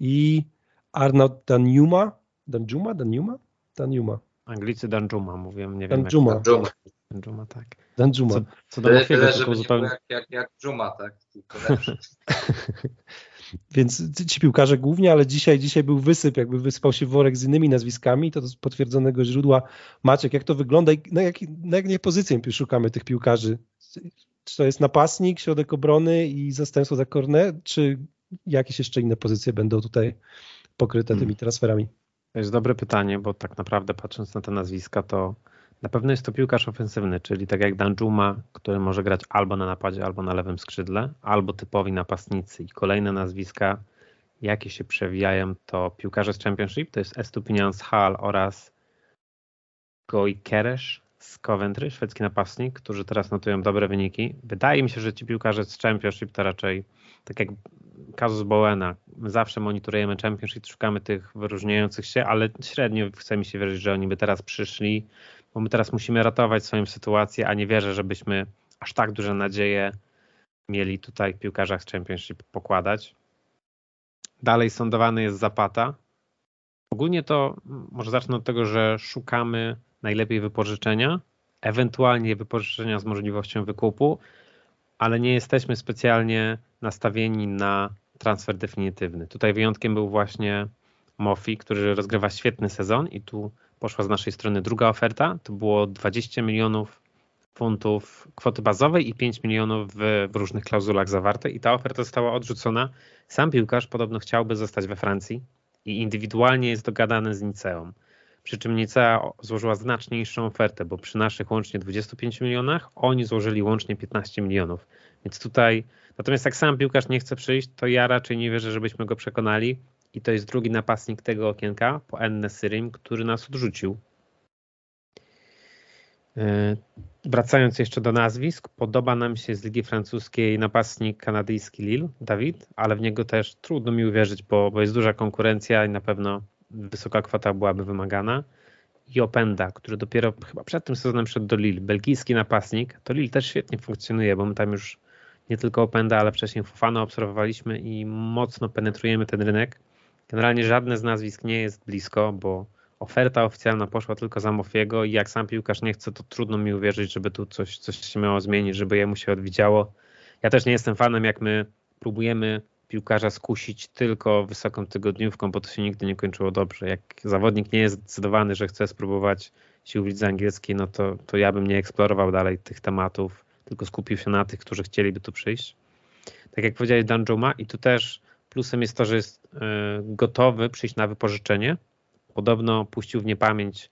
i Arnaud Danjuma, Danjuma, Danjuma? Danjuma. Anglicy Danjuma mówią, nie wiem Danjuma. jak Danjuma. Danjuma, tak. Danjuma. Co, co do Mofiego, tylko zupełnie... Jak, jak, jak Juma, tak? [laughs] Więc ci piłkarze głównie, ale dzisiaj, dzisiaj był wysyp, jakby wysypał się worek z innymi nazwiskami, to z potwierdzonego źródła. Maciek, jak to wygląda i na, jak, na jakie pozycje szukamy tych piłkarzy? Czy to jest napastnik, środek obrony i zastępstwo za kornet, czy jakieś jeszcze inne pozycje będą tutaj pokryte tymi hmm. transferami? To jest dobre pytanie, bo tak naprawdę patrząc na te nazwiska, to na pewno jest to piłkarz ofensywny, czyli tak jak Danjuma, który może grać albo na napadzie, albo na lewym skrzydle, albo typowi napastnicy. I kolejne nazwiska, jakie się przewijają, to piłkarze z Championship, to jest Estupinian Hall oraz Goi Keresz z Coventry, szwedzki napastnik, którzy teraz notują dobre wyniki. Wydaje mi się, że ci piłkarze z Championship to raczej tak jak kazus Bowena. Zawsze monitorujemy Championship, szukamy tych wyróżniających się, ale średnio chce mi się wierzyć, że oni by teraz przyszli, bo my teraz musimy ratować swoją sytuację, a nie wierzę, żebyśmy aż tak duże nadzieje mieli tutaj piłkarzach z Championship pokładać. Dalej sądowany jest Zapata. Ogólnie to może zacznę od tego, że szukamy najlepiej wypożyczenia, ewentualnie wypożyczenia z możliwością wykupu, ale nie jesteśmy specjalnie nastawieni na transfer definitywny. Tutaj wyjątkiem był właśnie Mofi, który rozgrywa świetny sezon i tu poszła z naszej strony druga oferta. To było 20 milionów funtów kwoty bazowej i 5 milionów w, różnych klauzulach zawarte i ta oferta została odrzucona. Sam piłkarz podobno chciałby zostać we Francji i indywidualnie jest dogadany z Niceą. Przy czym Nicea złożyła znacznie ofertę, bo przy naszych łącznie 25 milionach oni złożyli łącznie 15 milionów. Więc tutaj, natomiast jak sam piłkarz nie chce przyjść, to ja raczej nie wierzę, żebyśmy go przekonali. I to jest drugi napastnik tego okienka po Enne Syrim, który nas odrzucił. E, wracając jeszcze do nazwisk, podoba nam się z Ligi Francuskiej napastnik kanadyjski Lille, Dawid, ale w niego też trudno mi uwierzyć, bo, bo jest duża konkurencja i na pewno wysoka kwota byłaby wymagana. I Openda, który dopiero chyba przed tym sezonem szedł do Lille, belgijski napastnik, to Lille też świetnie funkcjonuje, bo my tam już nie tylko Openda, ale wcześniej Fofana obserwowaliśmy i mocno penetrujemy ten rynek. Generalnie żadne z nazwisk nie jest blisko, bo oferta oficjalna poszła tylko za Mofiego i jak sam piłkarz nie chce, to trudno mi uwierzyć, żeby tu coś, coś się miało zmienić, żeby jemu się odwidziało. Ja też nie jestem fanem, jak my próbujemy piłkarza skusić tylko wysoką tygodniówką, bo to się nigdy nie kończyło dobrze. Jak zawodnik nie jest zdecydowany, że chce spróbować sił w lidze angielskiej, no to, to ja bym nie eksplorował dalej tych tematów, tylko skupił się na tych, którzy chcieliby tu przyjść. Tak jak powiedziałeś, Danjuma i tu też plusem jest to, że jest y, gotowy przyjść na wypożyczenie, Podobno puścił w niepamięć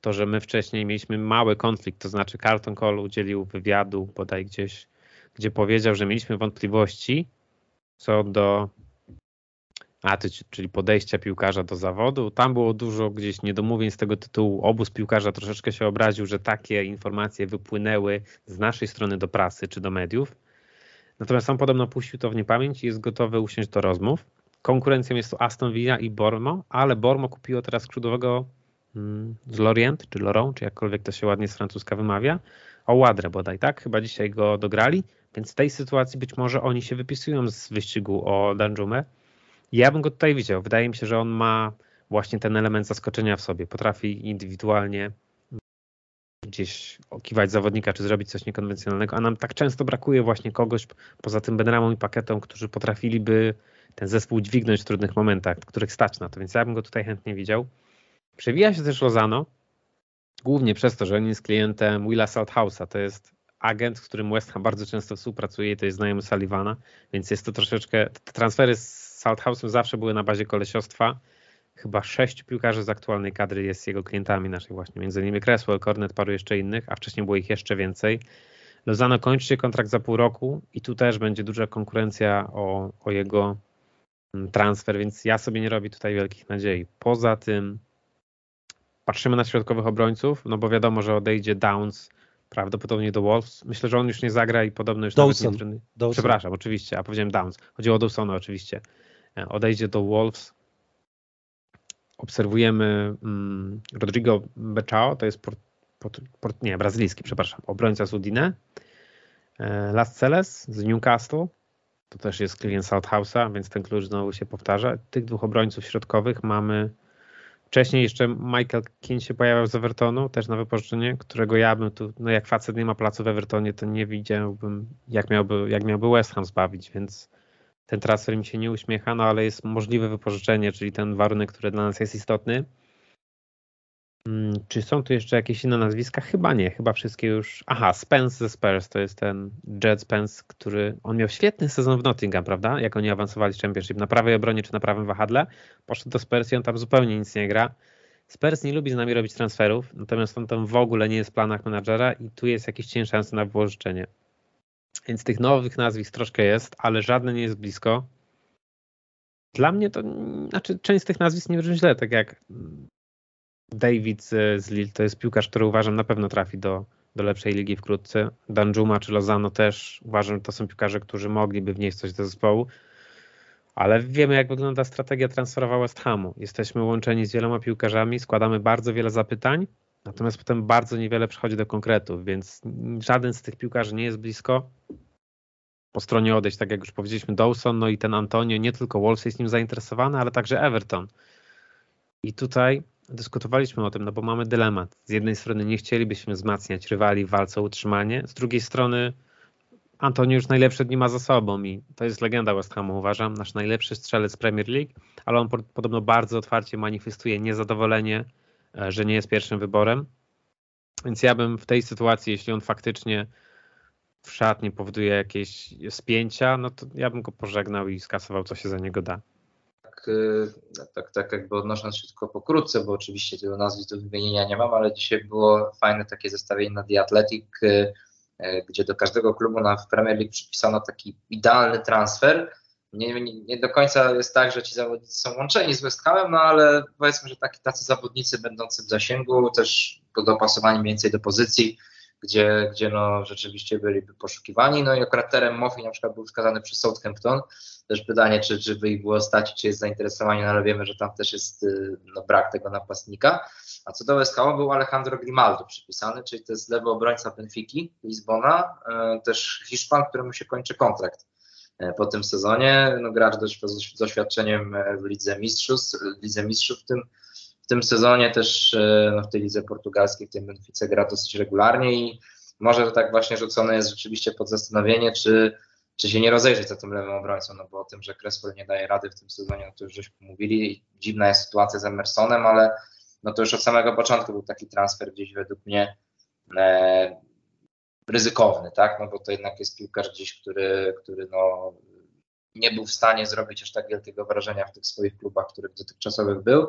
to, że my wcześniej mieliśmy mały konflikt, to znaczy Carlton Cole udzielił wywiadu bodaj gdzieś, gdzie powiedział, że mieliśmy wątpliwości co do a, czyli podejścia piłkarza do zawodu. Tam było dużo gdzieś niedomówień z tego tytułu. Obóz piłkarza troszeczkę się obraził, że takie informacje wypłynęły z naszej strony do prasy czy do mediów. Natomiast on podobno puścił to w niepamięć i jest gotowy usiąść do rozmów. Konkurencją jest to Aston Villa i Bormo, ale Bormo kupiło teraz skrzydłowego mm, z Lorient, czy Lorą, czy jakkolwiek to się ładnie z francuska wymawia, o Ładrę bodaj, tak? Chyba dzisiaj go dograli, więc w tej sytuacji być może oni się wypisują z wyścigu o Danjumę. Ja bym go tutaj widział. Wydaje mi się, że on ma właśnie ten element zaskoczenia w sobie. Potrafi indywidualnie gdzieś okiwać zawodnika, czy zrobić coś niekonwencjonalnego, a nam tak często brakuje właśnie kogoś poza tym Benramą i Paketą, którzy potrafiliby ten zespół dźwignąć w trudnych momentach, których stać na to, więc ja bym go tutaj chętnie widział. Przewija się też Lozano, głównie przez to, że on jest klientem Willa Salthausa, to jest agent, z którym West Ham bardzo często współpracuje to jest znajomy Sullivana, więc jest to troszeczkę, te transfery z Salthausem zawsze były na bazie kolesiostwa, chyba sześć piłkarzy z aktualnej kadry jest jego klientami naszej właśnie, między innymi Cresswell, Cornet, paru jeszcze innych, a wcześniej było ich jeszcze więcej. Lozano kończy się kontrakt za pół roku i tu też będzie duża konkurencja o, o jego Mm, transfer, więc ja sobie nie robię tutaj wielkich nadziei. Poza tym patrzymy na środkowych obrońców, no bo wiadomo, że odejdzie Downs prawdopodobnie do Wolves. Myślę, że on już nie zagra i podobno już Dawson. nawet nie Przepraszam, oczywiście, a powiedziałem Downs. Chodziło o Dawsona oczywiście. E, odejdzie do Wolves. Obserwujemy um, Rodrigo Bechao, to jest port, port, port, nie, brazylijski, przepraszam, obrońca z Udine. E, Las Celes z Newcastle to też jest klient Southhouse'a, więc ten klucz znowu się powtarza. Tych dwóch obrońców środkowych mamy. Wcześniej jeszcze Michael Keane się pojawiał z Evertonu, też na wypożyczenie, którego ja bym tu, no jak facet nie ma placu w Evertonie, to nie widziałbym, jak miałby, jak miałby West Ham zbawić, więc ten transfer mi się nie uśmiecha, no ale jest możliwe wypożyczenie, czyli ten warunek, który dla nas jest istotny. Mm, czy są tu jeszcze jakieś inne nazwiska? Chyba nie, chyba wszystkie już. Aha, Spence ze Spurs to jest ten Jet Spence, który. On miał świetny sezon w Nottingham, prawda? Jak oni awansowali z Championship na prawej obronie czy na prawym wahadle. Poszedł do Spurs i on tam zupełnie nic nie gra. Spurs nie lubi z nami robić transferów, natomiast on tam w ogóle nie jest w planach menadżera i tu jest jakiś cień szansy na wyłożyczenie. Więc tych nowych nazwisk troszkę jest, ale żadne nie jest blisko. Dla mnie to, znaczy część z tych nazwisk nie brzmi źle, tak jak David z Lille to jest piłkarz, który uważam na pewno trafi do, do lepszej ligi wkrótce. Danjuma czy Lozano też uważam, że to są piłkarze, którzy mogliby wnieść coś do zespołu. Ale wiemy, jak wygląda strategia transferowa West Hamu. Jesteśmy łączeni z wieloma piłkarzami, składamy bardzo wiele zapytań, natomiast potem bardzo niewiele przychodzi do konkretów, więc żaden z tych piłkarzy nie jest blisko. Po stronie odejść, tak jak już powiedzieliśmy, Dawson, no i ten Antonio, nie tylko Wolves jest nim zainteresowany, ale także Everton. I tutaj dyskutowaliśmy o tym, no bo mamy dylemat. Z jednej strony nie chcielibyśmy wzmacniać rywali w walce o utrzymanie, z drugiej strony Antonio już najlepsze dni ma za sobą i to jest legenda West Hamu, uważam, nasz najlepszy strzelec Premier League, ale on podobno bardzo otwarcie manifestuje niezadowolenie, e, że nie jest pierwszym wyborem. Więc ja bym w tej sytuacji, jeśli on faktycznie w szatni powoduje jakieś spięcia, no to ja bym go pożegnał i skasował, co się za niego da tak, tak, tak jakby odnosząc się tylko pokrótce, bo oczywiście tego nazwisk do wymienienia nie mam, ale dzisiaj było fajne takie zestawienie na The Athletic, gdzie do każdego klubu na w Premier League przypisano taki idealny transfer, nie, nie, nie, do końca jest tak, że ci zawodnicy są łączeni z West Hamem, no ale powiedzmy, że taki, tacy zawodnicy będący w zasięgu, też dopasowani mniej więcej do pozycji, gdzie, gdzie no rzeczywiście byliby poszukiwani. No i akurat Terem Moffi na przykład był wskazany przez Southampton. Też pytanie, czy, czy by ich było stać, czy jest zainteresowanie, no ale wiemy, że tam też jest y, no, brak tego napastnika. A co do West Hamu był Alejandro Grimaldo przypisany, czyli to jest lewy obrońca Benfiki, Lizbona, y, też Hiszpan, któremu się kończy kontrakt E, po tym sezonie. No, gracz dość z doświadczeniem w Lidze Mistrzów, Lidze Mistrzów w tym, w tym sezonie też no, w tej lidze portugalskiej, w tym Benfice gra dosyć regularnie i może to tak właśnie rzucone jest rzeczywiście pod zastanowienie, czy, czy się nie rozejrzeć za tym lewym obrońcą, no bo o tym, że Cresswell nie daje rady w tym sezonie, no to już żeśmy mówili. Dziwna jest sytuacja z Emersonem, ale no to już od samego początku był taki transfer gdzieś według mnie e, ryzykowny, tak? No bo to jednak jest piłkarz gdzieś, który, który no, nie był w stanie zrobić aż tak wielkiego wrażenia w tych swoich klubach, w których dotychczasowych był.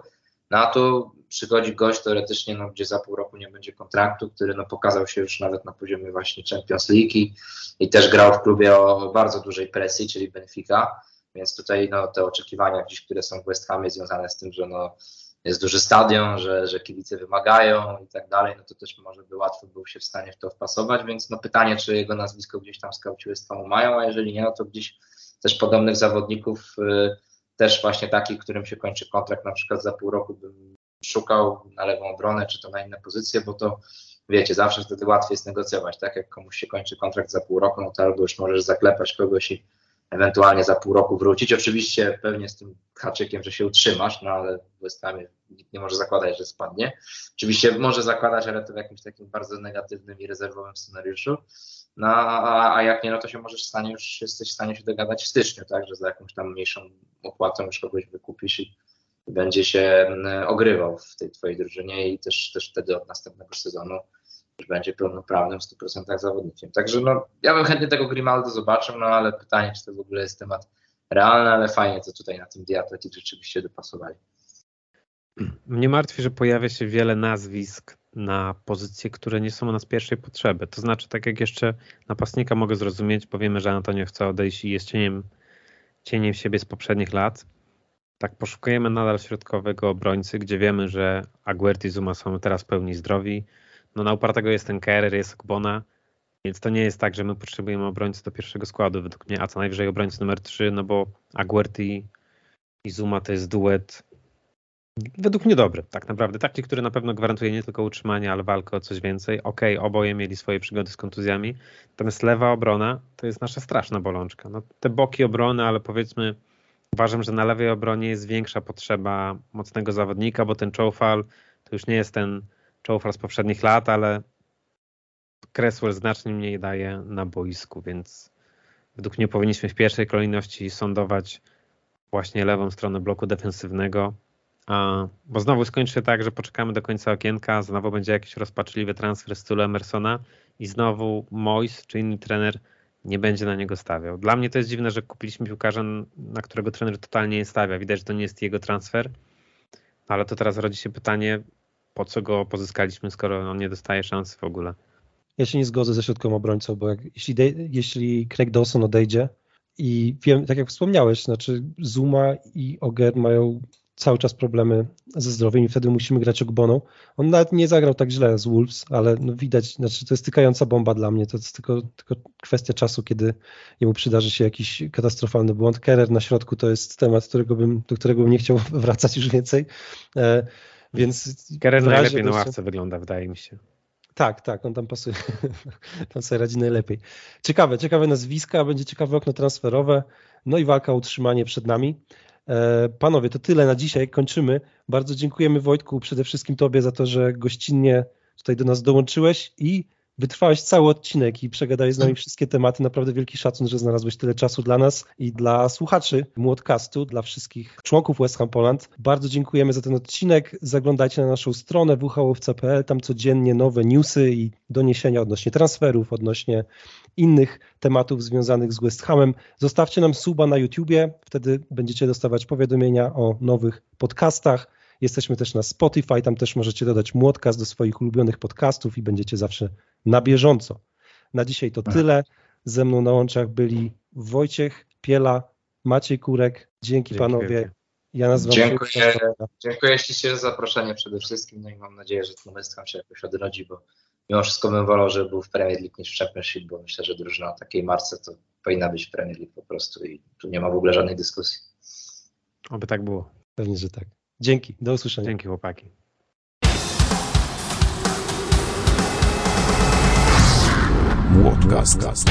No a tu przychodzi gość teoretycznie, no, gdzie za pół roku nie będzie kontraktu, który no, pokazał się już nawet na poziomie właśnie Champions League i, i też grał w klubie o bardzo dużej presji, czyli Benfica, więc tutaj no, te oczekiwania gdzieś, które są w West Hamie związane z tym, że no, jest duży stadion, że, że kibice wymagają i tak dalej, no to też może by łatwo był się w stanie w to wpasować, więc no pytanie, czy jego nazwisko gdzieś tam skauci mają, a jeżeli nie, no to gdzieś też podobnych zawodników, y, też właśnie takich, którym się kończy kontrakt na przykład za pół roku bym szukał na lewą obronę, czy to na inne pozycje, bo to wiecie, zawsze wtedy łatwiej jest negocjować, tak? Jak komuś się kończy kontrakt za pół roku, no to albo już możesz zaklepać kogoś i ewentualnie za pół roku wrócić. Oczywiście pewnie z tym haczykiem, że się utrzymasz, no ale w West nikt nie może zakładać, że spadnie. Oczywiście może zakładać, ale to w jakimś takim bardzo negatywnym i rezerwowym scenariuszu. No a, a jak nie, no to się możesz stanie już, jesteś w stanie się dogadać w styczniu, tak, że za jakąś tam mniejszą opłatą już kogoś wykupisz i będzie się mm, ogrywał w tej twojej drużynie i też, też wtedy od następnego sezonu już będzie pełnoprawnym w 100% zawodnikiem. Także no, ja bym chętnie tego Grimaldo zobaczył, no ale pytanie, czy to w ogóle jest temat realny, ale fajnie, co tutaj na tym Diatletic rzeczywiście dopasowali. Mnie martwi, że pojawia się wiele nazwisk na pozycje, które nie są u nas pierwszej potrzeby. To znaczy, tak jak jeszcze napastnika mogę zrozumieć, bo wiemy, że Antonio chce odejść i jest cieniem, cieniem siebie z poprzednich lat. Tak poszukujemy nadal środkowego obrońcy, gdzie wiemy, że Aguert i Zuma są teraz pełni zdrowi, no na upartego jest ten Kerr, jest Okbona, więc to nie jest tak, że my potrzebujemy obrońcy do pierwszego składu według mnie, a co najwyżej obrońcy numer 3, no bo Aguerty i Zuma to jest duet według mnie dobry, tak naprawdę. Taki, który na pewno gwarantuje nie tylko utrzymanie, ale walkę o coś więcej. Okej, okay, oboje mieli swoje przygody z kontuzjami, natomiast lewa obrona to jest nasza straszna bolączka. No, te boki obrony, ale powiedzmy uważam, że na lewej obronie jest większa potrzeba mocnego zawodnika, bo ten Chofal to już nie jest ten czołfar z poprzednich lat, ale Cresswell znacznie mniej daje na boisku, więc według mnie powinniśmy w pierwszej kolejności sądować właśnie lewą stronę bloku defensywnego, bo znowu skończy się tak, że poczekamy do końca okienka, znowu będzie jakiś rozpaczliwy transfer w stylu Emersona i znowu Mois czy inny trener nie będzie na niego stawiał. Dla mnie to jest dziwne, że kupiliśmy piłkarza, na którego trener totalnie nie stawia. Widać, że to nie jest jego transfer, ale to teraz rodzi się pytanie, po co go pozyskaliśmy, skoro on nie dostaje szansy w ogóle. Ja się nie zgodzę ze środką obrońcą, bo jak, jeśli, de, jeśli Craig Dawson odejdzie i wiem, tak jak wspomniałeś, znaczy Zuma i Oger mają cały czas problemy ze zdrowiem i wtedy musimy grać Ogboną. On nawet nie zagrał tak źle z Wolves, ale no widać, znaczy to jest tykająca bomba dla mnie, to jest tylko, tylko kwestia czasu, kiedy jemu przydarzy się jakiś katastrofalny błąd. Kerer na środku to jest temat, którego bym, do którego bym nie chciał [laughs] wracać już więcej. E, więc Kerer najlepiej na ławce wygląda, wydaje mi się. Tak, tak, on tam pasuje. [laughs] tam sobie radzi najlepiej. Ciekawe, ciekawe nazwiska, będzie ciekawe okno transferowe, no i walka o utrzymanie przed nami. E, panowie, to tyle na dzisiaj, kończymy. Bardzo dziękujemy Wojtku, przede wszystkim Tobie za to, że gościnnie tutaj do nas dołączyłeś i wytrwałeś cały odcinek i przegadałeś z nami [laughs] wszystkie tematy. Naprawdę wielki szacun, że znalazłeś tyle czasu dla nas i dla słuchaczy Młodcastu, dla wszystkich członków West Ham Poland. Bardzo dziękujemy za ten odcinek. Zaglądajcie na naszą stronę whłowca.pl, tam codziennie nowe newsy i doniesienia odnośnie transferów, odnośnie innych tematów związanych z West Hamem. Zostawcie nam suba na YouTubie, wtedy będziecie dostawać powiadomienia o nowych podcastach. Jesteśmy też na Spotify, tam też możecie dodać młodcast do swoich ulubionych podcastów i będziecie zawsze na bieżąco. Na dzisiaj to tyle. Ze mną na łączach byli Wojciech Piela, Maciej Kurek. Dzięki, Dzięki panowie. Wielkie. Ja nazywam dziękuję, się... dziękuję ślicznie za zaproszenie przede wszystkim. No i mam nadzieję, że ten West Ham się jakoś odrodzi, bo mimo wszystko bym wolał, żeby był w Premier League niż w Championship, bo myślę, że drużyna o takiej marce to powinna być w Premier League po prostu i tu nie ma w ogóle żadnej dyskusji. Oby tak było. Pewnie, że tak. Dzięki, do usłyszenia. Dzięki chłopaki. Młodcast.